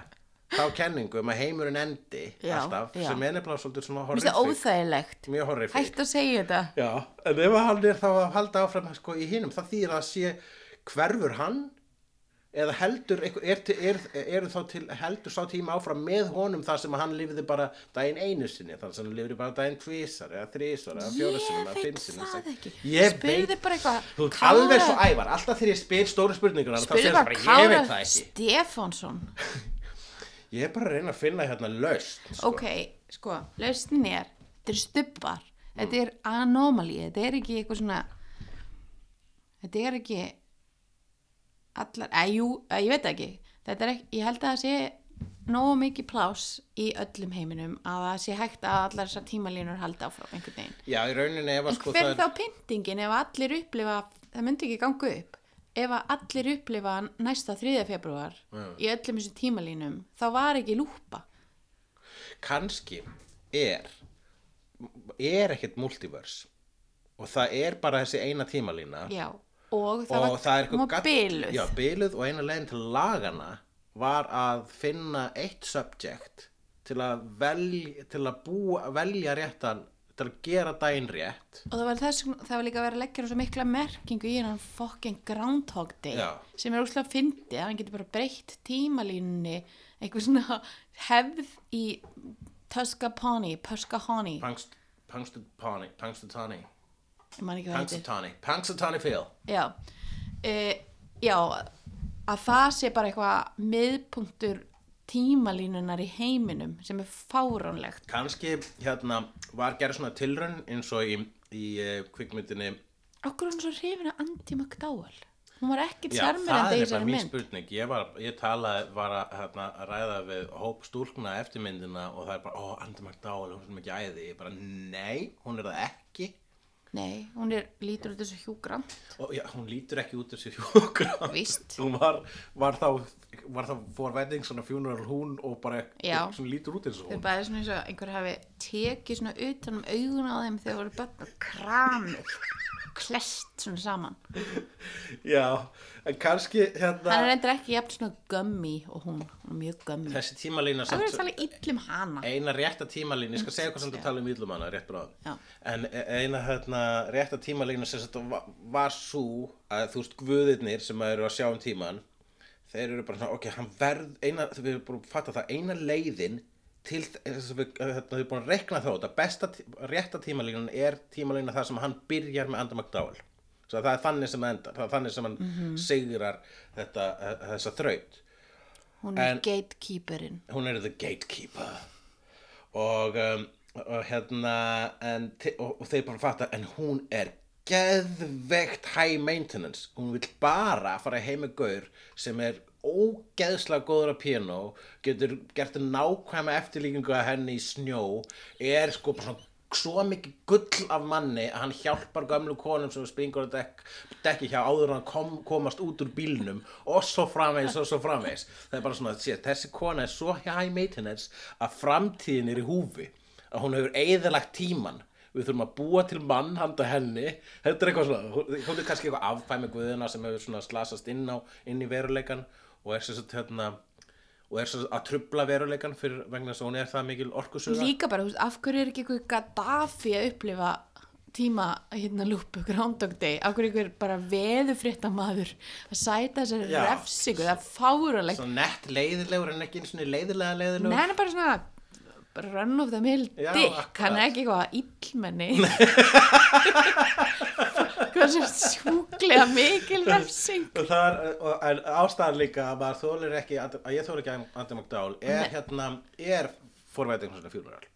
S2: þá kenningu um að heimurinn endi
S1: Já,
S2: alltaf,
S1: já.
S2: sem er nefnilega svolítið svona
S1: Mér finnst það óþægilegt.
S2: mjög horrific
S1: Hætt að segja þetta.
S2: Já, en ef hann er þá að halda áfram sko, í hinum, það þýr að sé hverfur hann eða heldur, er, er, er, er þá til heldur sá tíma áfram með honum þar sem hann lifði bara daginn einu sinni þar sem hann lifði bara daginn tvísar eða þrísar eða
S1: Ég
S2: eða
S1: veit
S2: fimm sinni
S1: það ekki.
S2: ég veit
S1: bara eitthvað.
S2: þú
S1: Kára-
S2: alveg svo ævar alltaf þegar ég spyr stóru spurningunar þá segir
S1: bara
S2: bara ég veit það ekki
S1: Stefánsson. [laughs]
S2: ég er bara að reyna að finna hérna laust sko.
S1: Ok, sko, lausnin er, þetta er stubbar, þetta er anomaly, þetta er ekki eitthvað svona, þetta er ekki allar, eða jú, eða, ég veit ekki, þetta er ekki, ég held að það sé nógu mikið plás í öllum heiminum að það sé hægt að allar þessar tímalínur halda áfram einhvern veginn.
S2: já, í rauninni ef að
S1: En
S2: sko
S1: hver
S2: það
S1: er þá pyntingin ef allir upplifa, það myndi ekki ganga upp, ef að allir upplifa næsta 3. februar í öllum þessu tímalínum, þá var ekki lúpa.
S2: kannski er er ekkert multiverse og það er bara þessi eina tímalína
S1: Já, og það
S2: og það er eitthvað
S1: biluð.
S2: já, biluð og eina leiðin til lagana var að finna eitt subject til að velja til að búa, velja réttan til að gera daginn rétt.
S1: Og það var, þess, það var líka að vera að leggja svo mikla merkingu í hennan fucking Groundhog Day
S2: Já.
S1: sem er úrslega fyndið að hann getur bara breytt tímalínunni eitthvað svona hefð í Tuscapani, Puskahani. Heitir.
S2: Punxsutawney. Punxsutawney Phil.
S1: Já, uh, já að það sé bara eitthvað miðpunktur tímalínunar í heiminum sem er fáránlegt.
S2: Kannski hérna var gerð svona tilraun eins og í, í uh, kvikmyndinni
S1: okkur hann svo hrifin að Andy McDowell. Hún var ekkert
S2: Já, það
S1: sjarmerandi í
S2: er
S1: mynd.
S2: spurning. Ég, var, ég talaði, var að, hérna, að ræða við hóp stúlkna eftir myndina og það er bara, ó, Andi McDowell, hún er sem ekki æði. Ég bara, nei, hún er það ekki
S1: Nei, hún er lítur út þessu hjúgram
S2: já, hún lítur ekki út þessi hjókra
S1: Víst.
S2: hún var, var þá var þá for wedding svona funeral hún og bara
S1: Já.
S2: svona lítur út og
S1: Þau
S2: hún
S1: bara svona eins og einhver hafi tekið svona utan um augun á þeim þegar voru börn og kramið klest svona saman.
S2: Já, en kannski hérna
S1: Hann er endur ekki jafn svona gummi og hún, hún er mjög gummi
S2: þessi tímalína
S1: Það verður að tala illum hana.
S2: Eina rétta tímalínu, ég skal segja hvað sem þú tala um íllum hana rétt bráðum,
S1: Já.
S2: en e- eina hérna, rétta tímalínu sem þetta var, var svo að þú veist guðirnir sem eru að sjá um tíman þeir eru bara svona, ok, hann verð eina, við erum bara að fatta það, eina leiðin til þess að við, hérna, við erum búin að rekna þá, þetta besta, rétta tímalínan er tímalína þar sem hann byrjar með Andra McDowell. Svo það er þannig sem það endar, það er þannig sem hann
S1: Mhm.
S2: sigrar þetta, þessa þraut.
S1: Hún er
S2: En-
S1: gatekeeperinn.
S2: Hún er the gatekeeper. Og, um, og hérna en, og, og þeir bara fatta en hún er geðveikt high maintenance. Hún vil bara fara heim með gaur sem er ógeðslega góður að piano getur gert nákvæma eftirlíkingu að henni í snjó er sko bara svona svo mikið gull af manni að hann hjálpar gömlu konum sem springur að dekk, dekki hjá áður hann kom, komast út úr bílnum og svo framvegis og svo framvegis. Það er bara svona, sé, þessi kona er svo high maintenance að framtíðin er í húfi að hún hefur eðalagt tíman við þurfum að búa til mann handa henni. Þetta er eitthvað svona, hún er kannski eitthvað afkvæmi guðina sem hefur svona slasast inn á inn í veruleikan og er sagt hérna og er að trubla veruleikan fyrir vegna þess að hún er það mikil orkusuga
S1: Líka bara, af hverju er ekki eitthvað Gaddafi að upplifa tíma hérna lúpu, Groundhog Day? Af hverju er bara veðufréttamaður að sæta þessari refsingu? Það er fáralegt
S2: svona nett leiðilegur en ekki eins og leiðilega leiðilegur
S1: Nei, hann er bara svona bara run of the mill dick. Hann er ekki eitthvað illmenni [laughs] [laughs] sem sjúklega mikil refsing.
S2: og það er, ástæðan líka að maður þólir ekki, að að ég þólir ekki Andy McDowell, er hérna er forvæting svona funeral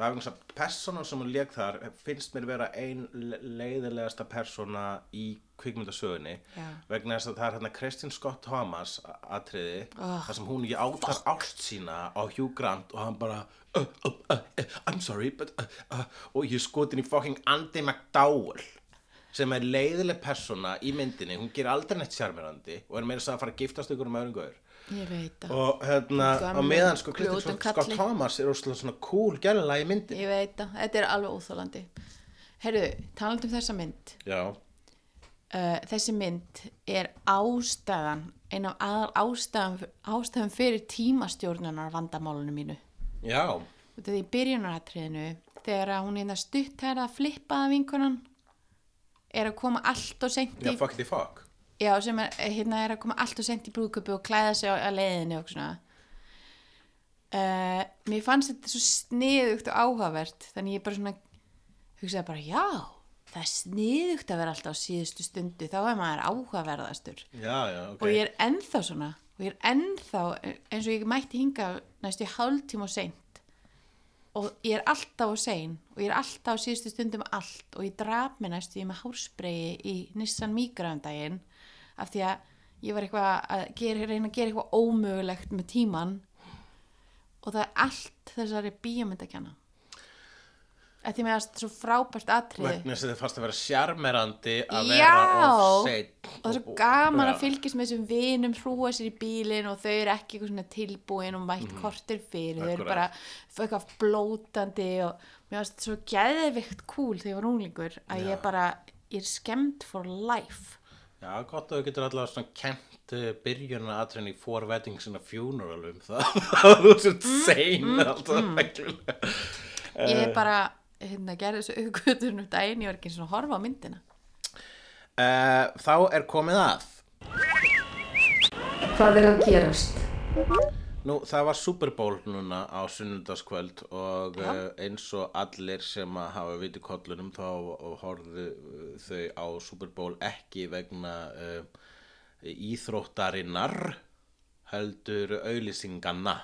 S2: og er einhvers að persóna sem hún leik þar finnst mér vera ein le- leiðilegasta persóna í kvikmyndasögunni.
S1: Já.
S2: vegna þess að það er hérna Kristin Scott Thomas atriði
S1: Oh,
S2: þar sem hún játar ást sína á Hugh Grant og hann bara uh, uh, uh, uh, I'm sorry but uh, uh, og ég skotin í fucking Andy McDowell sem er leiðileg persóna í myndinni hún gerir aldrei neitt sjarmerandi og er meira þess að fara að giftast ykkur um
S1: það,
S2: og hérna á meðan sko Scott. Thomas er óslega svona cool gælulega í myndin
S1: ég veit það. Þetta er alveg óþólandi heyrðu, talandi um þessa mynd.
S2: Já,
S1: uh, þessi mynd er ástæðan ein af aðal ástæðan, ástæðan fyrir tímastjórnunar vandamálunum mínu.
S2: Já,
S1: af því í byrjunaratriðinu þegar að hún hérna stutt herða flippaða vinkonan er að koma allt og seint
S2: já,
S1: í
S2: fuck the fuck.
S1: Já, sem er, hérna er að koma allt og seint í brúðköpu og klæða sig á, á leiðinu og svona. Uh, mér fannst þetta svo sniðugt og áhugavert þannig ég bara svona hugsaði bara já, það er sniðugt að vera alltaf á síðustu stundu þá er maður áhugaverðastur.
S2: Já, já, ok.
S1: Og ég er ennþá svona og ég er ennþá eins og ég mætti hinga næstu hálftíma og seint og ég er alltaf á sein og ég er alltaf á síðustu stundum allt og ég draf mig næstu ég með hárspreiði í Nissan Micra um af því að ég var eitthvað að gera, reyna að gera eitthvað ómögulegt með tíman og það er allt þessari bíómynd að því með að svo frábært atriði.
S2: Vegna þess að þið fannst að vera sjarmerandi að
S1: Já.
S2: vera of seinn
S1: og það er svo gaman að fylgjast með þessum vinum hrúa sér í bílinn og þau eru ekki eitthvað svona tilbúin og mætt kortir fyrir. Þau eru bara eitthvað blótandi og mér finnst þetta svo geðvikt cool þegar ég var unglingur að ég bara, ég er skemmt for life.
S2: Já, gott að þú getur allavega svona kent uh, byrjunna aðtrenni í Four Weddings and a Funeral um það. Að þú sért
S1: Mm,
S2: sein alltaf reglulega
S1: ég er bara, hérna, gerði þessu augvöldun um daginn, ég var ekki svona að horfa á myndina.
S2: Uh, Þá er komið að.
S5: Hvað er að gerast?
S2: Nú, það var Super Bowl núna á sunnudagskvöld og uh, eins og allir sem að hafa viti kollunum þá horfðu uh, þau á Super Bowl ekki vegna uh, íþróttarinnar heldur auðlýsinganna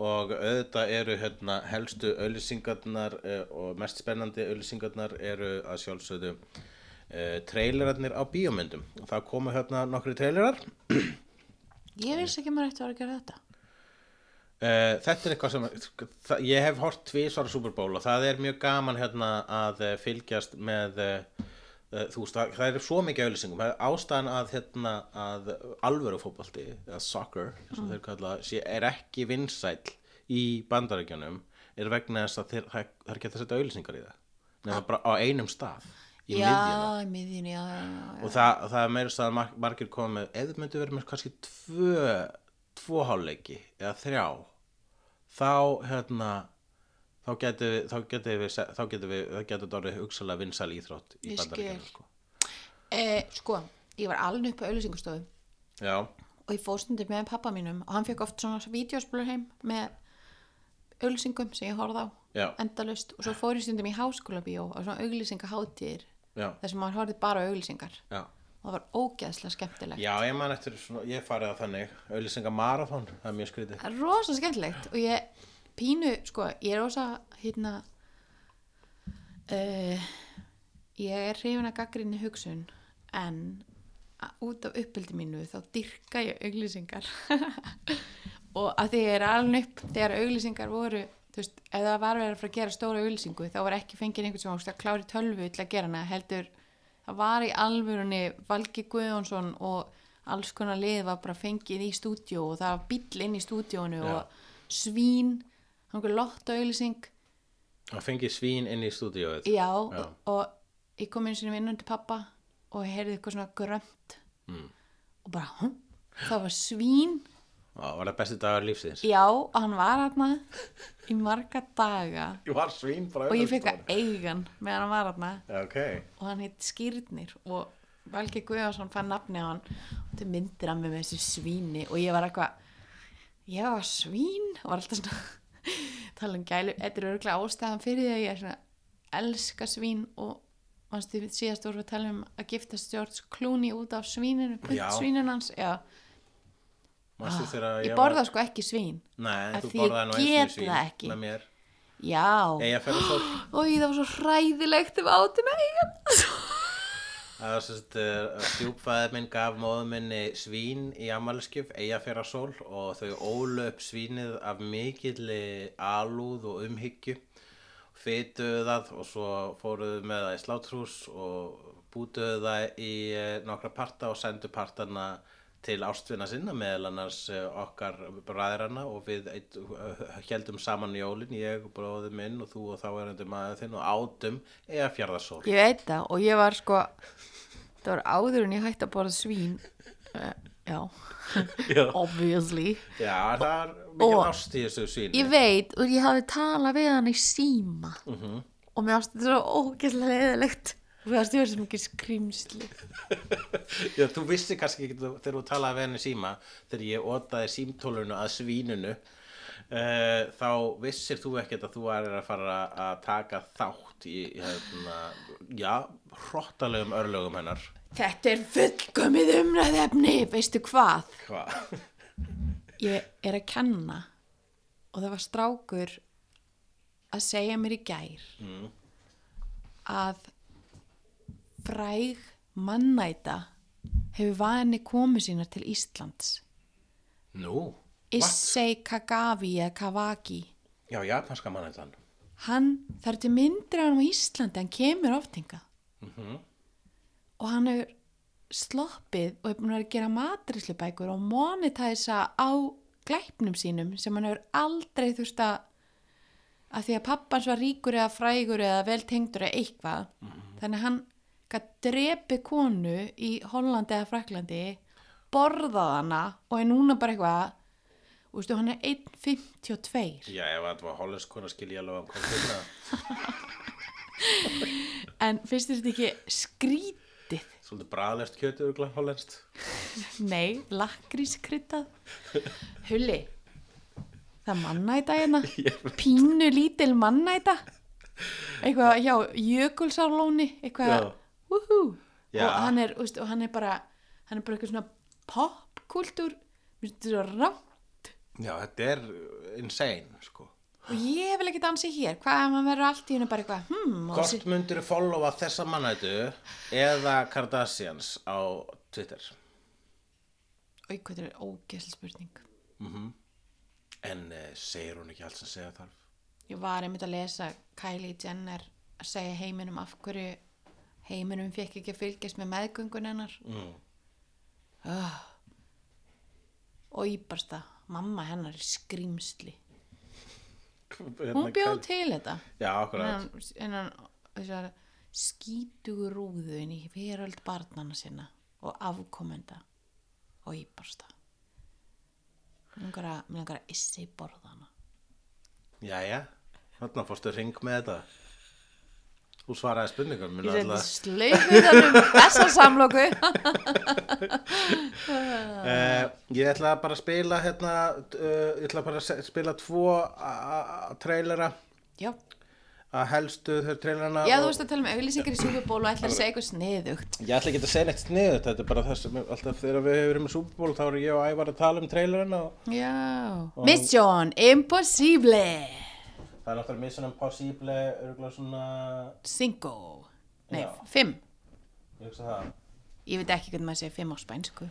S2: og auðvitað eru hérna, helstu auðlýsingarnar uh, og mest spennandi auðlýsingarnar eru að sjálfsögðu uh, trailerarnir á bíómyndum. Það komu hérna nokkri trailerar
S1: ég vissi ekki að maður eftir að gera þetta
S2: Uh, þetta er eitthvað sem það, ég hef hort tvísvara Super Bowl og það er mjög gaman hérna að fylgjast með þú veist, það, er svo mikið auðlýsingum ástæðan að hérna að alvöru fótbolti, eða soccer þeir kalla, er ekki vinsæll í bandaríkjunum er vegna þess að þeir, er ekki að setja auðlýsingar í það. Nema bara á einum stað í
S1: já,
S2: miðjuna
S1: já, já,
S2: og það, það er meira stað marg, margir komið með þið myndu verið með kannski tvö tvo hálfleiki eða þrjá þá hérna þá getur við þá getur við þá getur við það getur þetta orðið hugsalega vinsæl íþrótt í
S1: skil.
S2: sko.
S1: Eh, sko, ég var alveg upp á auðlýsingastofu
S2: já,
S1: og ég fór stundir með pappa mínum og hann fekk oft svona vídeospilur heim með auglýsingum sem ég horfði á
S2: Já.
S1: endalust og svo fór ég stundum í háskóla bíó og svona auglýsingaháttíðir
S2: já,
S1: þar sem maður horfði bara
S2: já.
S1: Og það var ógeðslega skemmtilegt.
S2: Já, ég man eftir svona, ég farið á þannig. Auðlýsinga marathon, það er mjög skrítið.
S1: Það er rosa skemmtilegt. Og ég pínu, sko, ég er rosa hérna uh, ég er hrifin að gaggrinni hugsun en út af uppbyldi mínu þá dyrka ég auglýsingar [laughs] og að því ég er alveg upp þegar auglýsingar voru þú veist, ef það var verið að gera stóra auglýsingu þá var ekki fengið einhvern sem ást að klári tölvu til að gera hana, heldur það var í alvörunni Valgi Guðjónsson og alls konar lið var bara fengið í stúdíó og það var bíll inn í stúdíónu
S2: Já.
S1: og svín einhver lotto auglýsing
S2: það fengið svín inn í stúdíóið.
S1: Já,
S2: Já.
S1: Og, og ég kom einu sinni vinnun til pappa og ég heyrði eitthvað svona grönt
S2: Mm.
S1: og bara, hm? það var svín.
S2: Það var það besti dagar lífsins?
S1: Já, og hann var hann í marga daga.
S2: Ég var svín bara
S1: og ég fekk að eigan meðan hann var hann
S2: já, ok,
S1: og hann heit Skýrnir og Valgi Guðjónsson fann nafni á hann. Og þau myndir hann með þessu svíni og ég var eitthvað ég var svín? Og var alltaf svona tala um gælu, þetta er örgulega ástæðan fyrir því að ég er svona elska svín og mannstu síðast voru við að tala um að giftast George Clooney út af svíninu, puntsvíninu hans já, Ah, ég
S2: var-
S1: borða sko ekki svín.
S2: Nei,
S1: Af
S2: þú
S1: því ég get það ekki. já, [gasps] og það var svo hræðilegt ef átum eigan
S2: Það var sérst uh, stjúpfæðið minn gaf móðu minni svín í ammæliskjöf, eiga fyrir sól og þau ólu upp svínið af mikilli alúð og umhyggju fytuðu það og svo fóruðu með það í slátrús og bútuðu það í uh, nokkra parta og sendu partana til ástvinna sinna meðal annars uh, okkar bræðrana og við uh, heldum saman jólin, ég og bróðið minn og þú og þá erandi maður þinn og átum eða fjárðarsól.
S1: ég veit það og ég var sko Það var áður en ég hætti að borða svín. Uh, já, [laughs]
S2: Já,
S1: obviously.
S2: já það er mikið ást í þessu svíni.
S1: Ég veit og ég hafði talað við hann í síma
S2: Mhm.
S1: og mér ástu þetta svo ógeðslega leðilegt og mér ástu þetta svo mikið skrýmsli.
S2: Já, þú vissi kannski ekki þegar þú talaði við henni síma þegar ég otaði símtólunu að svínunu uh, þá vissir þú ekkert að þú er að fara að taka þátt í, hérna, já, hrottalegum örlögum hennar.
S1: Þetta er fullkomið umræðefni, veistu hvað?
S2: Hvað? [laughs]
S1: Ég er að kenna og það var strákur að segja mér í gær að fræg mannæta hefur vani komið sínar til Íslands.
S2: Nú?
S1: Issei Kagavi eða Kavaki.
S2: Já, japanska mannættan.
S1: Hann, er til myndir af hann á Íslandi, hann kemur oft hingað. Og hann hefur sloppið og hefur búin að gera matrislubækur og monetæsa á glæpnum sínum sem hann hefur aldrei þurft að að því að pappans var ríkur eða frægur eða vel tengdur eða eitthvað þannig að hann gætt drepi konu í Hollandi eða Fraklandi borðað hana og er núna bara eitthvað og veistu, hann er 1.52
S2: Já, ef þetta var hollensk kona skil ég alveg að koma til það.
S1: en finnst þetta ekki skrítið
S2: Svolítið bræðlest kjötu hollenskt.
S1: Nei, lakrískryttað Hulli Það mannæta hérna [laughs] Pínu lítil mannæta Eitthvað hjá Jökulsárlóni Eitthvað
S2: Já.
S1: Og hann er, úst, og hann er bara Hann er bara eitthvað svona popkultúr. Rátt
S2: Já, þetta er insane, sko.
S1: Og ég vil ekki dansa hér. Hvað ef maður verður allt í hennu bara eitthvað hmm, og
S2: Hvort myndir þú followa þessa mannætu eða Kardashians á Twitter?
S1: Í hvað er ógeðslega spurning.
S2: En uh, segir hún ekki allt sem segja þarf?
S1: Ég var einmitt að lesa Kylie Jenner að segja heiminum af hverju heiminum fekk ekki að fylgjast með meðgöngun hennar
S2: Mm.
S1: oh. og íbarsta mamma hennar er skrýmsli hún bjóð til þetta
S2: Já, akkurat.
S1: hennan, hennan þessar skítugu rúðu inn í veröld barnana sinna og afkomenda og íbarsta mér langar að, að issi borðana
S2: Jæja, þarna fórstu ring með þetta. Þú svaraði spurningum.
S1: Ég sendi slaufuðanum [laughs] þessa samloku.
S2: Uh, [laughs] ég ætla bara að spila hérna, uh, ég ætla bara að spila tvo trailera
S1: Já,
S2: að helstu þau trailerana
S1: Já þú
S2: og-
S1: veist að tala um auglýsingar í Super Bowl og ætla að segja eitthvað sniðugt.
S2: Ég ætla ekki að segja neitt sniðut, þetta er bara það sem alltaf þegar við hefur verið með Super Bowl þá er ég og Ævar að tala um trailerina og
S1: Já. Mission Impossible.
S2: Það er náttúrulega Mission Impossible, örgulega svona,
S1: Cinco. Nei,
S2: Já.
S1: fimm.
S2: ég hugsa það.
S1: Ég veit ekki hvernig maður segir fimm á spænsku.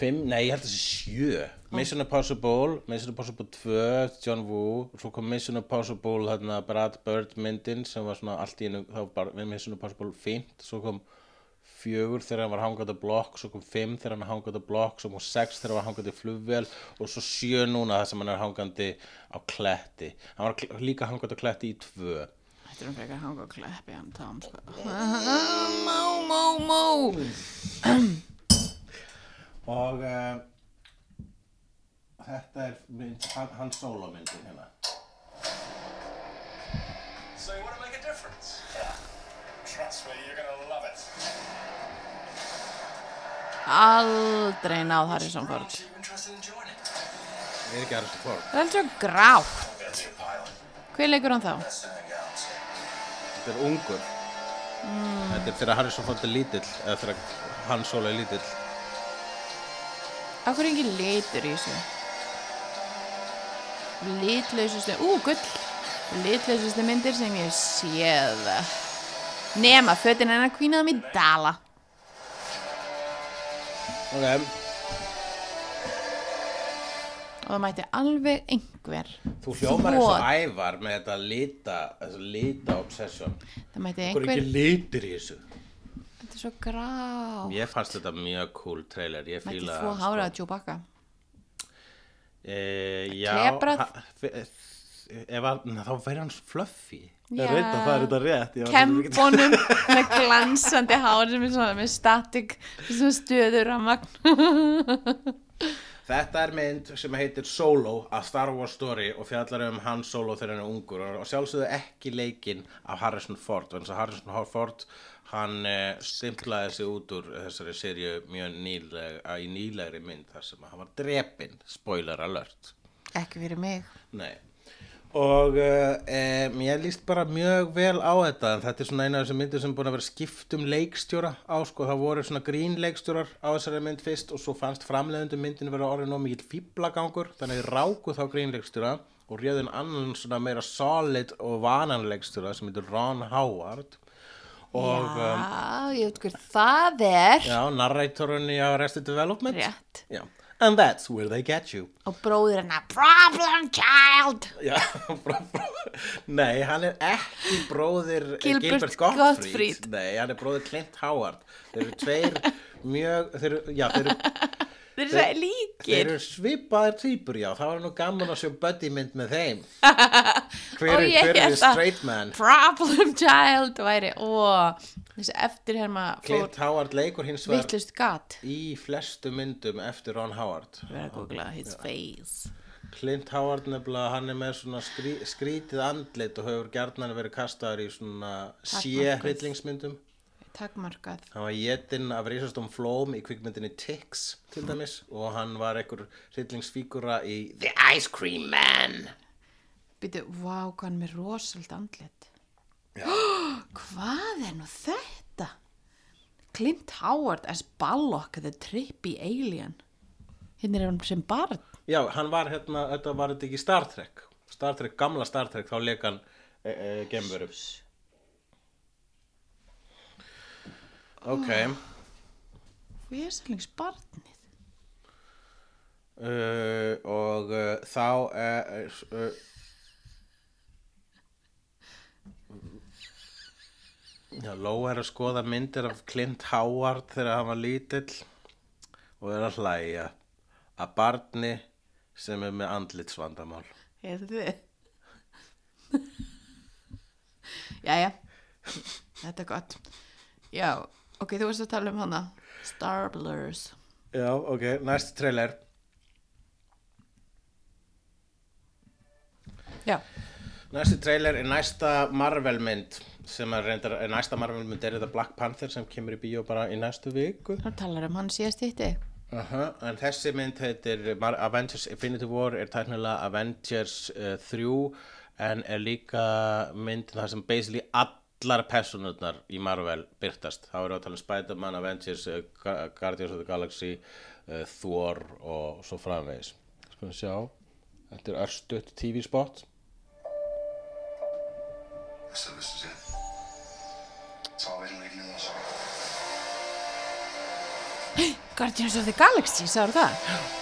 S2: Fimm, nei, ég held að það sé sjö. Mission Impossible, Mission Impossible 2, John Woo, svo kom Mission Impossible, þarna Brad Bird myndin sem var svona allt í einu, þá var Mission Impossible 5, svo kom fjögur þegar hann var hangað á blokk, svo kom fimm þegar hann var hangað á blokk, svo kom sex þegar hann var hangað í flugvél og svo sjö núna þar sem hann er hangandi á kletti. Hann var líka hangað á kletti í tvö.
S1: Þetta er um frekar hanga og kleppi hann tám, sko. Mó, mó, mó.
S2: Og uh, þetta er mynd, hann, hann solo myndin hérna.
S4: So you want to make a difference? Yeah. Trust me, you're going to love it.
S1: Aldrei náð Harrison Ford.
S2: Er ekki að fór.
S1: Það er alltaf grátt.
S4: I'll be a pilot.
S1: Hver leikur hann þá?
S2: Þetta er ungur. Þetta er þegar Harrison Ford er lítill, eða þegar hann solo er lítill.
S1: Akkur er ekki litur í þessu? Litlausustu, ú, gull. Litlausustu myndir sem ég séð. Nema, fötin hennar kvínaðum í dala.
S2: Ok,
S1: Og það mætti alveg einhver.
S2: þú hljómar eins og ævar með þetta lita, þessu lita obsession.
S1: Það
S2: er
S1: einhver.
S2: ekki litir í þessu?
S1: Þetta er svo grá.
S2: Ég fannst þetta mjög cool trailer, ég
S1: Mætti
S2: fíla
S1: þvó hára að Chewbacca.
S2: E, já,
S1: Klebrað?
S2: ha- ef að, þá væri hann fluffy. Ég veit að það er þetta rétt
S1: Kembunum með glansandi hár sem er svona með static svona stöður að magn.
S2: Þetta er mynd sem heitir Solo A Star Wars Story og fjallar um Han Solo þegar hann er ungur og sjálfsögðu ekki leikinn af Harrison Ford en þess að Harrison Ford hann eh, stimplaði sig út úr þessari serju mjög nýleg, í nýlegri mynd þar sem hann var drepinn. Spoiler alert.
S1: Ekki fyrir mig.
S2: Nei og uh, um, ég líst bara mjög vel á þetta en þetta er svona eina af þessum myndir sem er búin að vera skipt um leikstjóra á sko, það voru svona grín leikstjórar á þessari mynd fyrst og svo fannst framleiðundum myndinu vera orðið nóg mikill fýblagangur þannig ráku þá grín leikstjóra og réðun annan svona meira solid og vanan leikstjóra sem heitir Ron Howard. Og um,
S1: Já, ég veit hver það er.
S2: Já, narratorinn í Arrested Development.
S1: Rétt.
S2: Já. And that's where they get you
S1: Og bróðir hennar Problem child
S2: Já, [laughs] bró, bró, nei, hann er ekki bróðir
S1: Gilbert
S2: Gilbert, Gottfried.
S1: Gottfried.
S2: Nei, hann er bróðir Clint Howard Þeir eru tveir mjög þeir, eru- Já, þeir eru,
S1: Þeir eru
S2: Þeir-
S1: svo
S2: þeir
S1: líkir
S2: eru svipaðir týpur, já. Það var nú gaman að sjá buddy mynd með þeim. [laughs] Hver er,
S1: að
S2: straight man?
S1: Problem child væri Ó, þessi eftirherma
S2: Clint Howard leikur hins
S1: gat.
S2: í flestu myndum eftir Ron Howard.
S1: Googla his face.
S2: Clint Howard nefnilega, hann er með svona skrí, skrítið andlit og hefur gjarnan verið kastaður í svona sé-hryllingsmyndum
S1: Takmarkað
S2: Hann var getinn af risastum flóm í kvikmyndinni Tix til dæmis og hann var einhver hryllingsfígura í The Ice Cream Man.
S1: Býtu, vá, hvað hann er með rosald andlit [gasps] Hvað er nú þetta? Clint Howard as Ballock the trippy alien Hérna er hann sem barn
S2: Já, hann var hérna, þetta var þetta ekki Star Trek. Star Trek, gamla Star Trek, þá leik hann e, e, gemveru. Ok,
S1: Vesalings barnið
S2: uh, og uh, þá er... Uh, Já, Lóa er að skoða myndir af Clint Howard þegar hann var lítill og er að hlæja að barni sem er með andlitsvandamál.
S1: Er þið? [laughs] Jæja, þetta er gott. Já, ok, þú varst að tala um hana. Starblers.
S2: Já, ok, næst trailer.
S1: Já,
S2: Næsti trailer er næsta Marvel mynd sem er reyndar, er næsta Marvel mynd er þetta Black Panther sem kemur í bíó bara í næstu viku.
S1: þá talar um hann síðast hitti.
S2: Uh En þessi mynd heitir Avengers Infinity War er tæknilega Avengers uh, 3 en er líka mynd þar sem basically allar personurnar í Marvel byrtast. Þá erum við að tala um Spider-Man, Avengers, uh, Gu- Guardians of the Galaxy, uh, Thor og svo framvegis. Skulum sjá. Þetta er örstutt TV-spot.
S4: So this is it. It's all we can leave you alone.
S1: Guardians of the Galaxy, sagður það?
S4: Ready?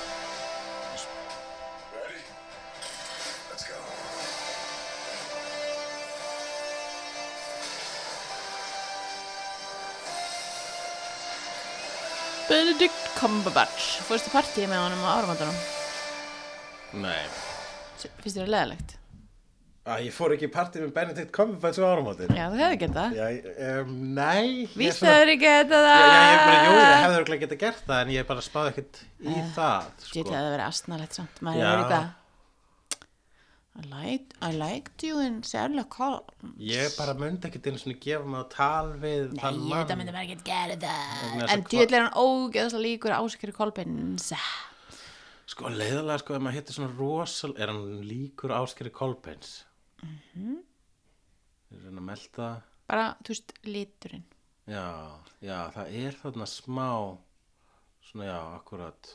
S1: Benedict Cumberbatch. Fórstu partíi með honum á áramöndanum?
S2: Nei.
S1: Finnst þér það leðalegt?
S2: Að ég fór ekki í partí með Benedict Cumberbatch á áramótin.
S1: Já, þú hefði getað.
S2: Já, um, nei. er svona-
S1: þau ekki geta
S2: Já,
S1: það?
S2: já, ég bara, jú, ég hefði örugglega getað gert það en ég bara spáði ekkert í það, sko.
S1: Djöfull hefði verið astnalegt samt. Maður hefur eitthvað. I liked, I liked you in Sherlock Holmes.
S2: Ég bara myndi ekkert einu svona gefa mig á tal við
S1: Nei,
S2: þann mann.
S1: myndi bara ekki gera það. En
S2: að
S1: djöfull er hann ógeðslega líkur áskeri Kolbins.
S2: Sko, leiðalega, sko, ef maður hittir svona rosal, er hann líkur áskeri Kolbeins? Mhm. Er hann að melda?
S1: Bara, þú veist, liturinn.
S2: Já, já, það er þarna smá, svona, já, akkurat.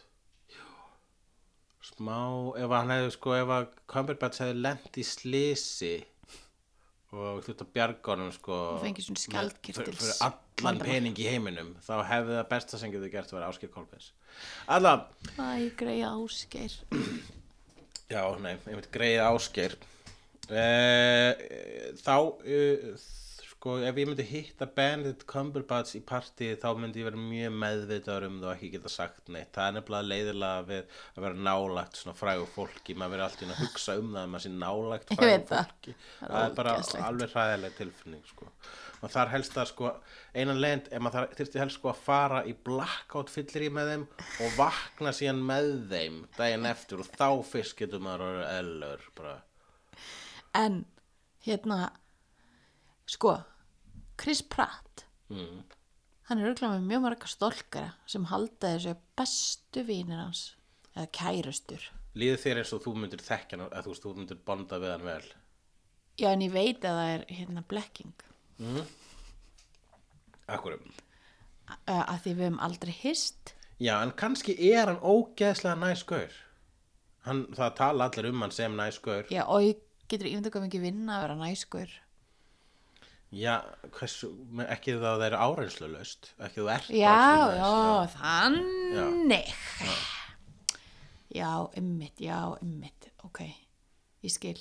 S2: Smá, ef hann hefði, sko, ef að Cumberbatch hefði lent í slisi og þurft að bjarga honum, sko. Fyrir, allan pening í heiminum, þá hefði það besta sem getur gert að vera áskeri Kolbeins. Alla,
S1: Æ, greið áskeir.
S2: Já, nei, einmitt greið áskeir uh, þá uh, sko, ef ég myndi hitta Benedict Cumberbatch í partíi þá myndi ég vera mjög meðvitaður um það og ekki geta sagt neitt. Það er nefnilega leiðilega við að vera nálægt svona frægu fólki. Maður verður alltaf að hugsa um það að maður sé nálægt
S1: Ég
S2: frægu
S1: veit það.
S2: fólki.
S1: Það er
S2: bara alveg hræðileg tilfinning, sko. Og þar helst það, sko, einan leiðin, ef maður þyrfti helst sko að fara í blackout fyllir í með þeim og vakna síðan með þeim daginn eftir og þá fyrst getur maður orðið eðlur, bara.
S1: En, hérna, sko, Chris Pratt,
S2: Mm.
S1: hann er auðvitað með mjög marga stólkara sem halda þessu bestu vinir hans, eða kærustur.
S2: Líður þér eins og þú myndir þekkja hann, að þú þú myndir bonda við hann vel?
S1: Já, en ég veit að það er hérna blekking.
S2: Akkurum.
S1: Uh, að því við höfum aldrei hist.
S2: Já, en kannski er hann ógeðslega næskur. Hann, það tala allir um hann sem næskur.
S1: Já, og ég getur ímynda hvað mikið vinna að vera næskur.
S2: Já, hversu, ekki þá það er áreynslu löst, ekki þú ert
S1: Já,
S2: bara
S1: já,
S2: svoleiðis,
S1: þannig. Já, ymmit, já, ymmit, ok, ég skil.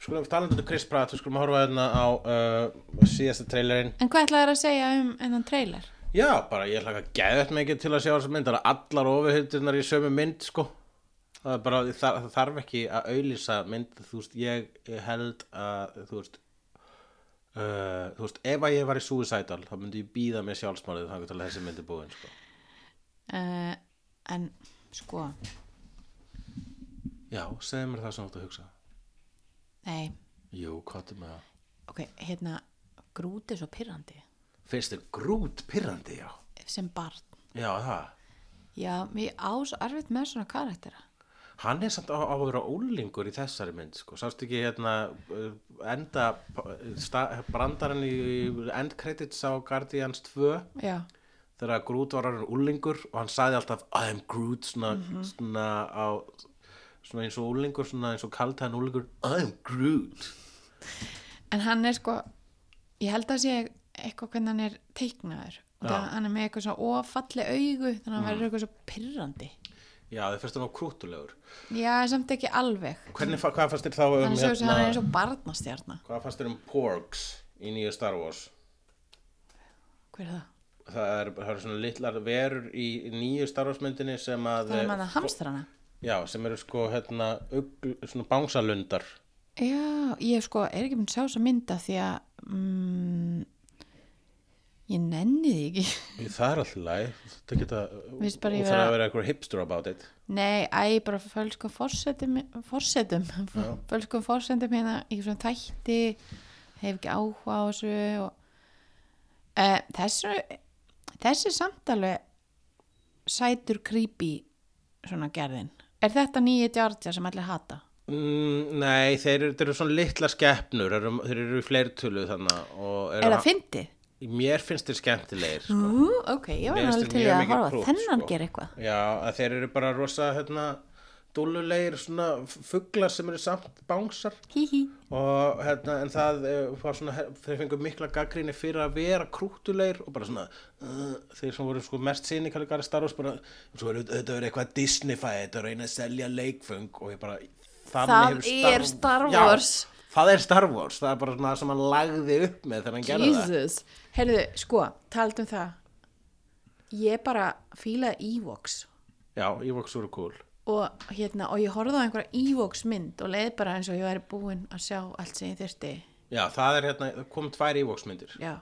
S2: Skulum talandi um Chris Pratt, við skulum horfa hérna á uh, síðasta trailerinn.
S1: En hvað ætlaði að segja um ennan trailer?
S2: Já, bara ég hlaka geðvægt mikið til að sjá þessa mynd, það er allar ofurhundirnar í sömu mynd, sko. Það er bara, það, það þarf ekki að auðlýsa mynd, þú veist, ég held að, þú veist, uh, þú veist, ef að ég var í suicidal, þá myndi ég býða með sjálfsmálið þannig að þessi mynd er búin, sko.
S1: Uh, en, sko,
S2: Já, segðu mér það sem þú átt að hugsa.
S1: nei,
S2: Jú, hvað er með það?
S1: ok, hérna, grút er svo pyrrandi
S2: Finnst þér grút pyrrandi, já?
S1: sem barn.
S2: Já, það.
S1: Já, mér ás erfitt með svona karaktera.
S2: Hann er samt á, á að vera ólingur í þessari mynd, sko. Sástu ekki hérna uh, enda sta, brandarinn í end credits á Guardians 2
S1: Já,
S2: þegar Groot var hann úlingur og hann sagði alltaf I am Groot svona, svona á svona eins og úlingur, svona eins og kaldi hann úlingur I am Groot.
S1: en hann er sko, ég held að sé eitthvað hvernig hann er teiknaður. Og það hann er með eitthvað svo ofalli augu, þannig að hann verður eitthvað svo pyrrandi.
S2: Já, þau fyrst hann á krútulegur.
S1: Já, samt ekki alveg.
S2: Hvernig, hvað fannst þér þá um
S1: er svo hann er eins og barnastjarnar.
S2: hvað fannst þér um Porgs í nýju Star Wars?
S1: Hver er það?
S2: Það er, það er svona litlar verur í nýju Star Wars myndinni sem að
S1: Það er manna hamstrana.
S2: Já, sem eru sko hérna ugl, svona bánsalundar
S1: Já, ég sko, er ekki búin að sjá þess að mynda því að mm, ég nenni því ekki. [laughs]
S2: Það er alltaf læg Það geta,
S1: bara
S2: og
S1: ég
S2: það
S1: vera-
S2: að vera eitthvað hipster about it
S1: Nei, æ, bara fölskum fórsetum, fórsetum, [laughs] fölskum fórsetum hérna í svona þætti, hef ekki áhuga á þessu og uh, þessu, þessi samtali sætur creepy svona gerðin. Er þetta nýja Georgia sem allir hata?
S2: mm, Nei, þeir eru, þeir eru svona litla skeppnur þeir eru, þeir eru fleirtölu þannig
S1: Er það fyndið?
S2: Mér finnst þeir skemmtilegir sko.
S1: Ú, ok, ég var alveg til að horfa þennan
S2: sko.
S1: gera eitthvað.
S2: Já, þeir eru bara rosa hérna, dúlulegir svona fuglar sem eru samt bánsar og hérna, en það eh, var svona, þeir fengu mikla gaggrinni fyrir að vera krútulegir og bara svona uh, þeir sem voru sko mest sínikali gari Star Wars bara, svo er þetta verið eitthvað Disney-fæ, þetta er að reyna að selja leikföng og ég bara, þannig
S1: Það
S2: hefur
S1: er Star
S2: Já,
S1: Wars.
S2: það er Star Wars, það er bara svona sem hann lagði upp með þegar hann gerði það
S1: Heyrðu, sko, talað um það. Ég bara fílaði Evox.
S2: Já, Evox voru cool.
S1: Og hérna, og ég horfði á einhverja Evox mynd og leið bara eins og ég væri búin að sjá allt sem ég þyrsti
S2: Já, það er hérna, það kom tvær Evox myndir.
S1: Já,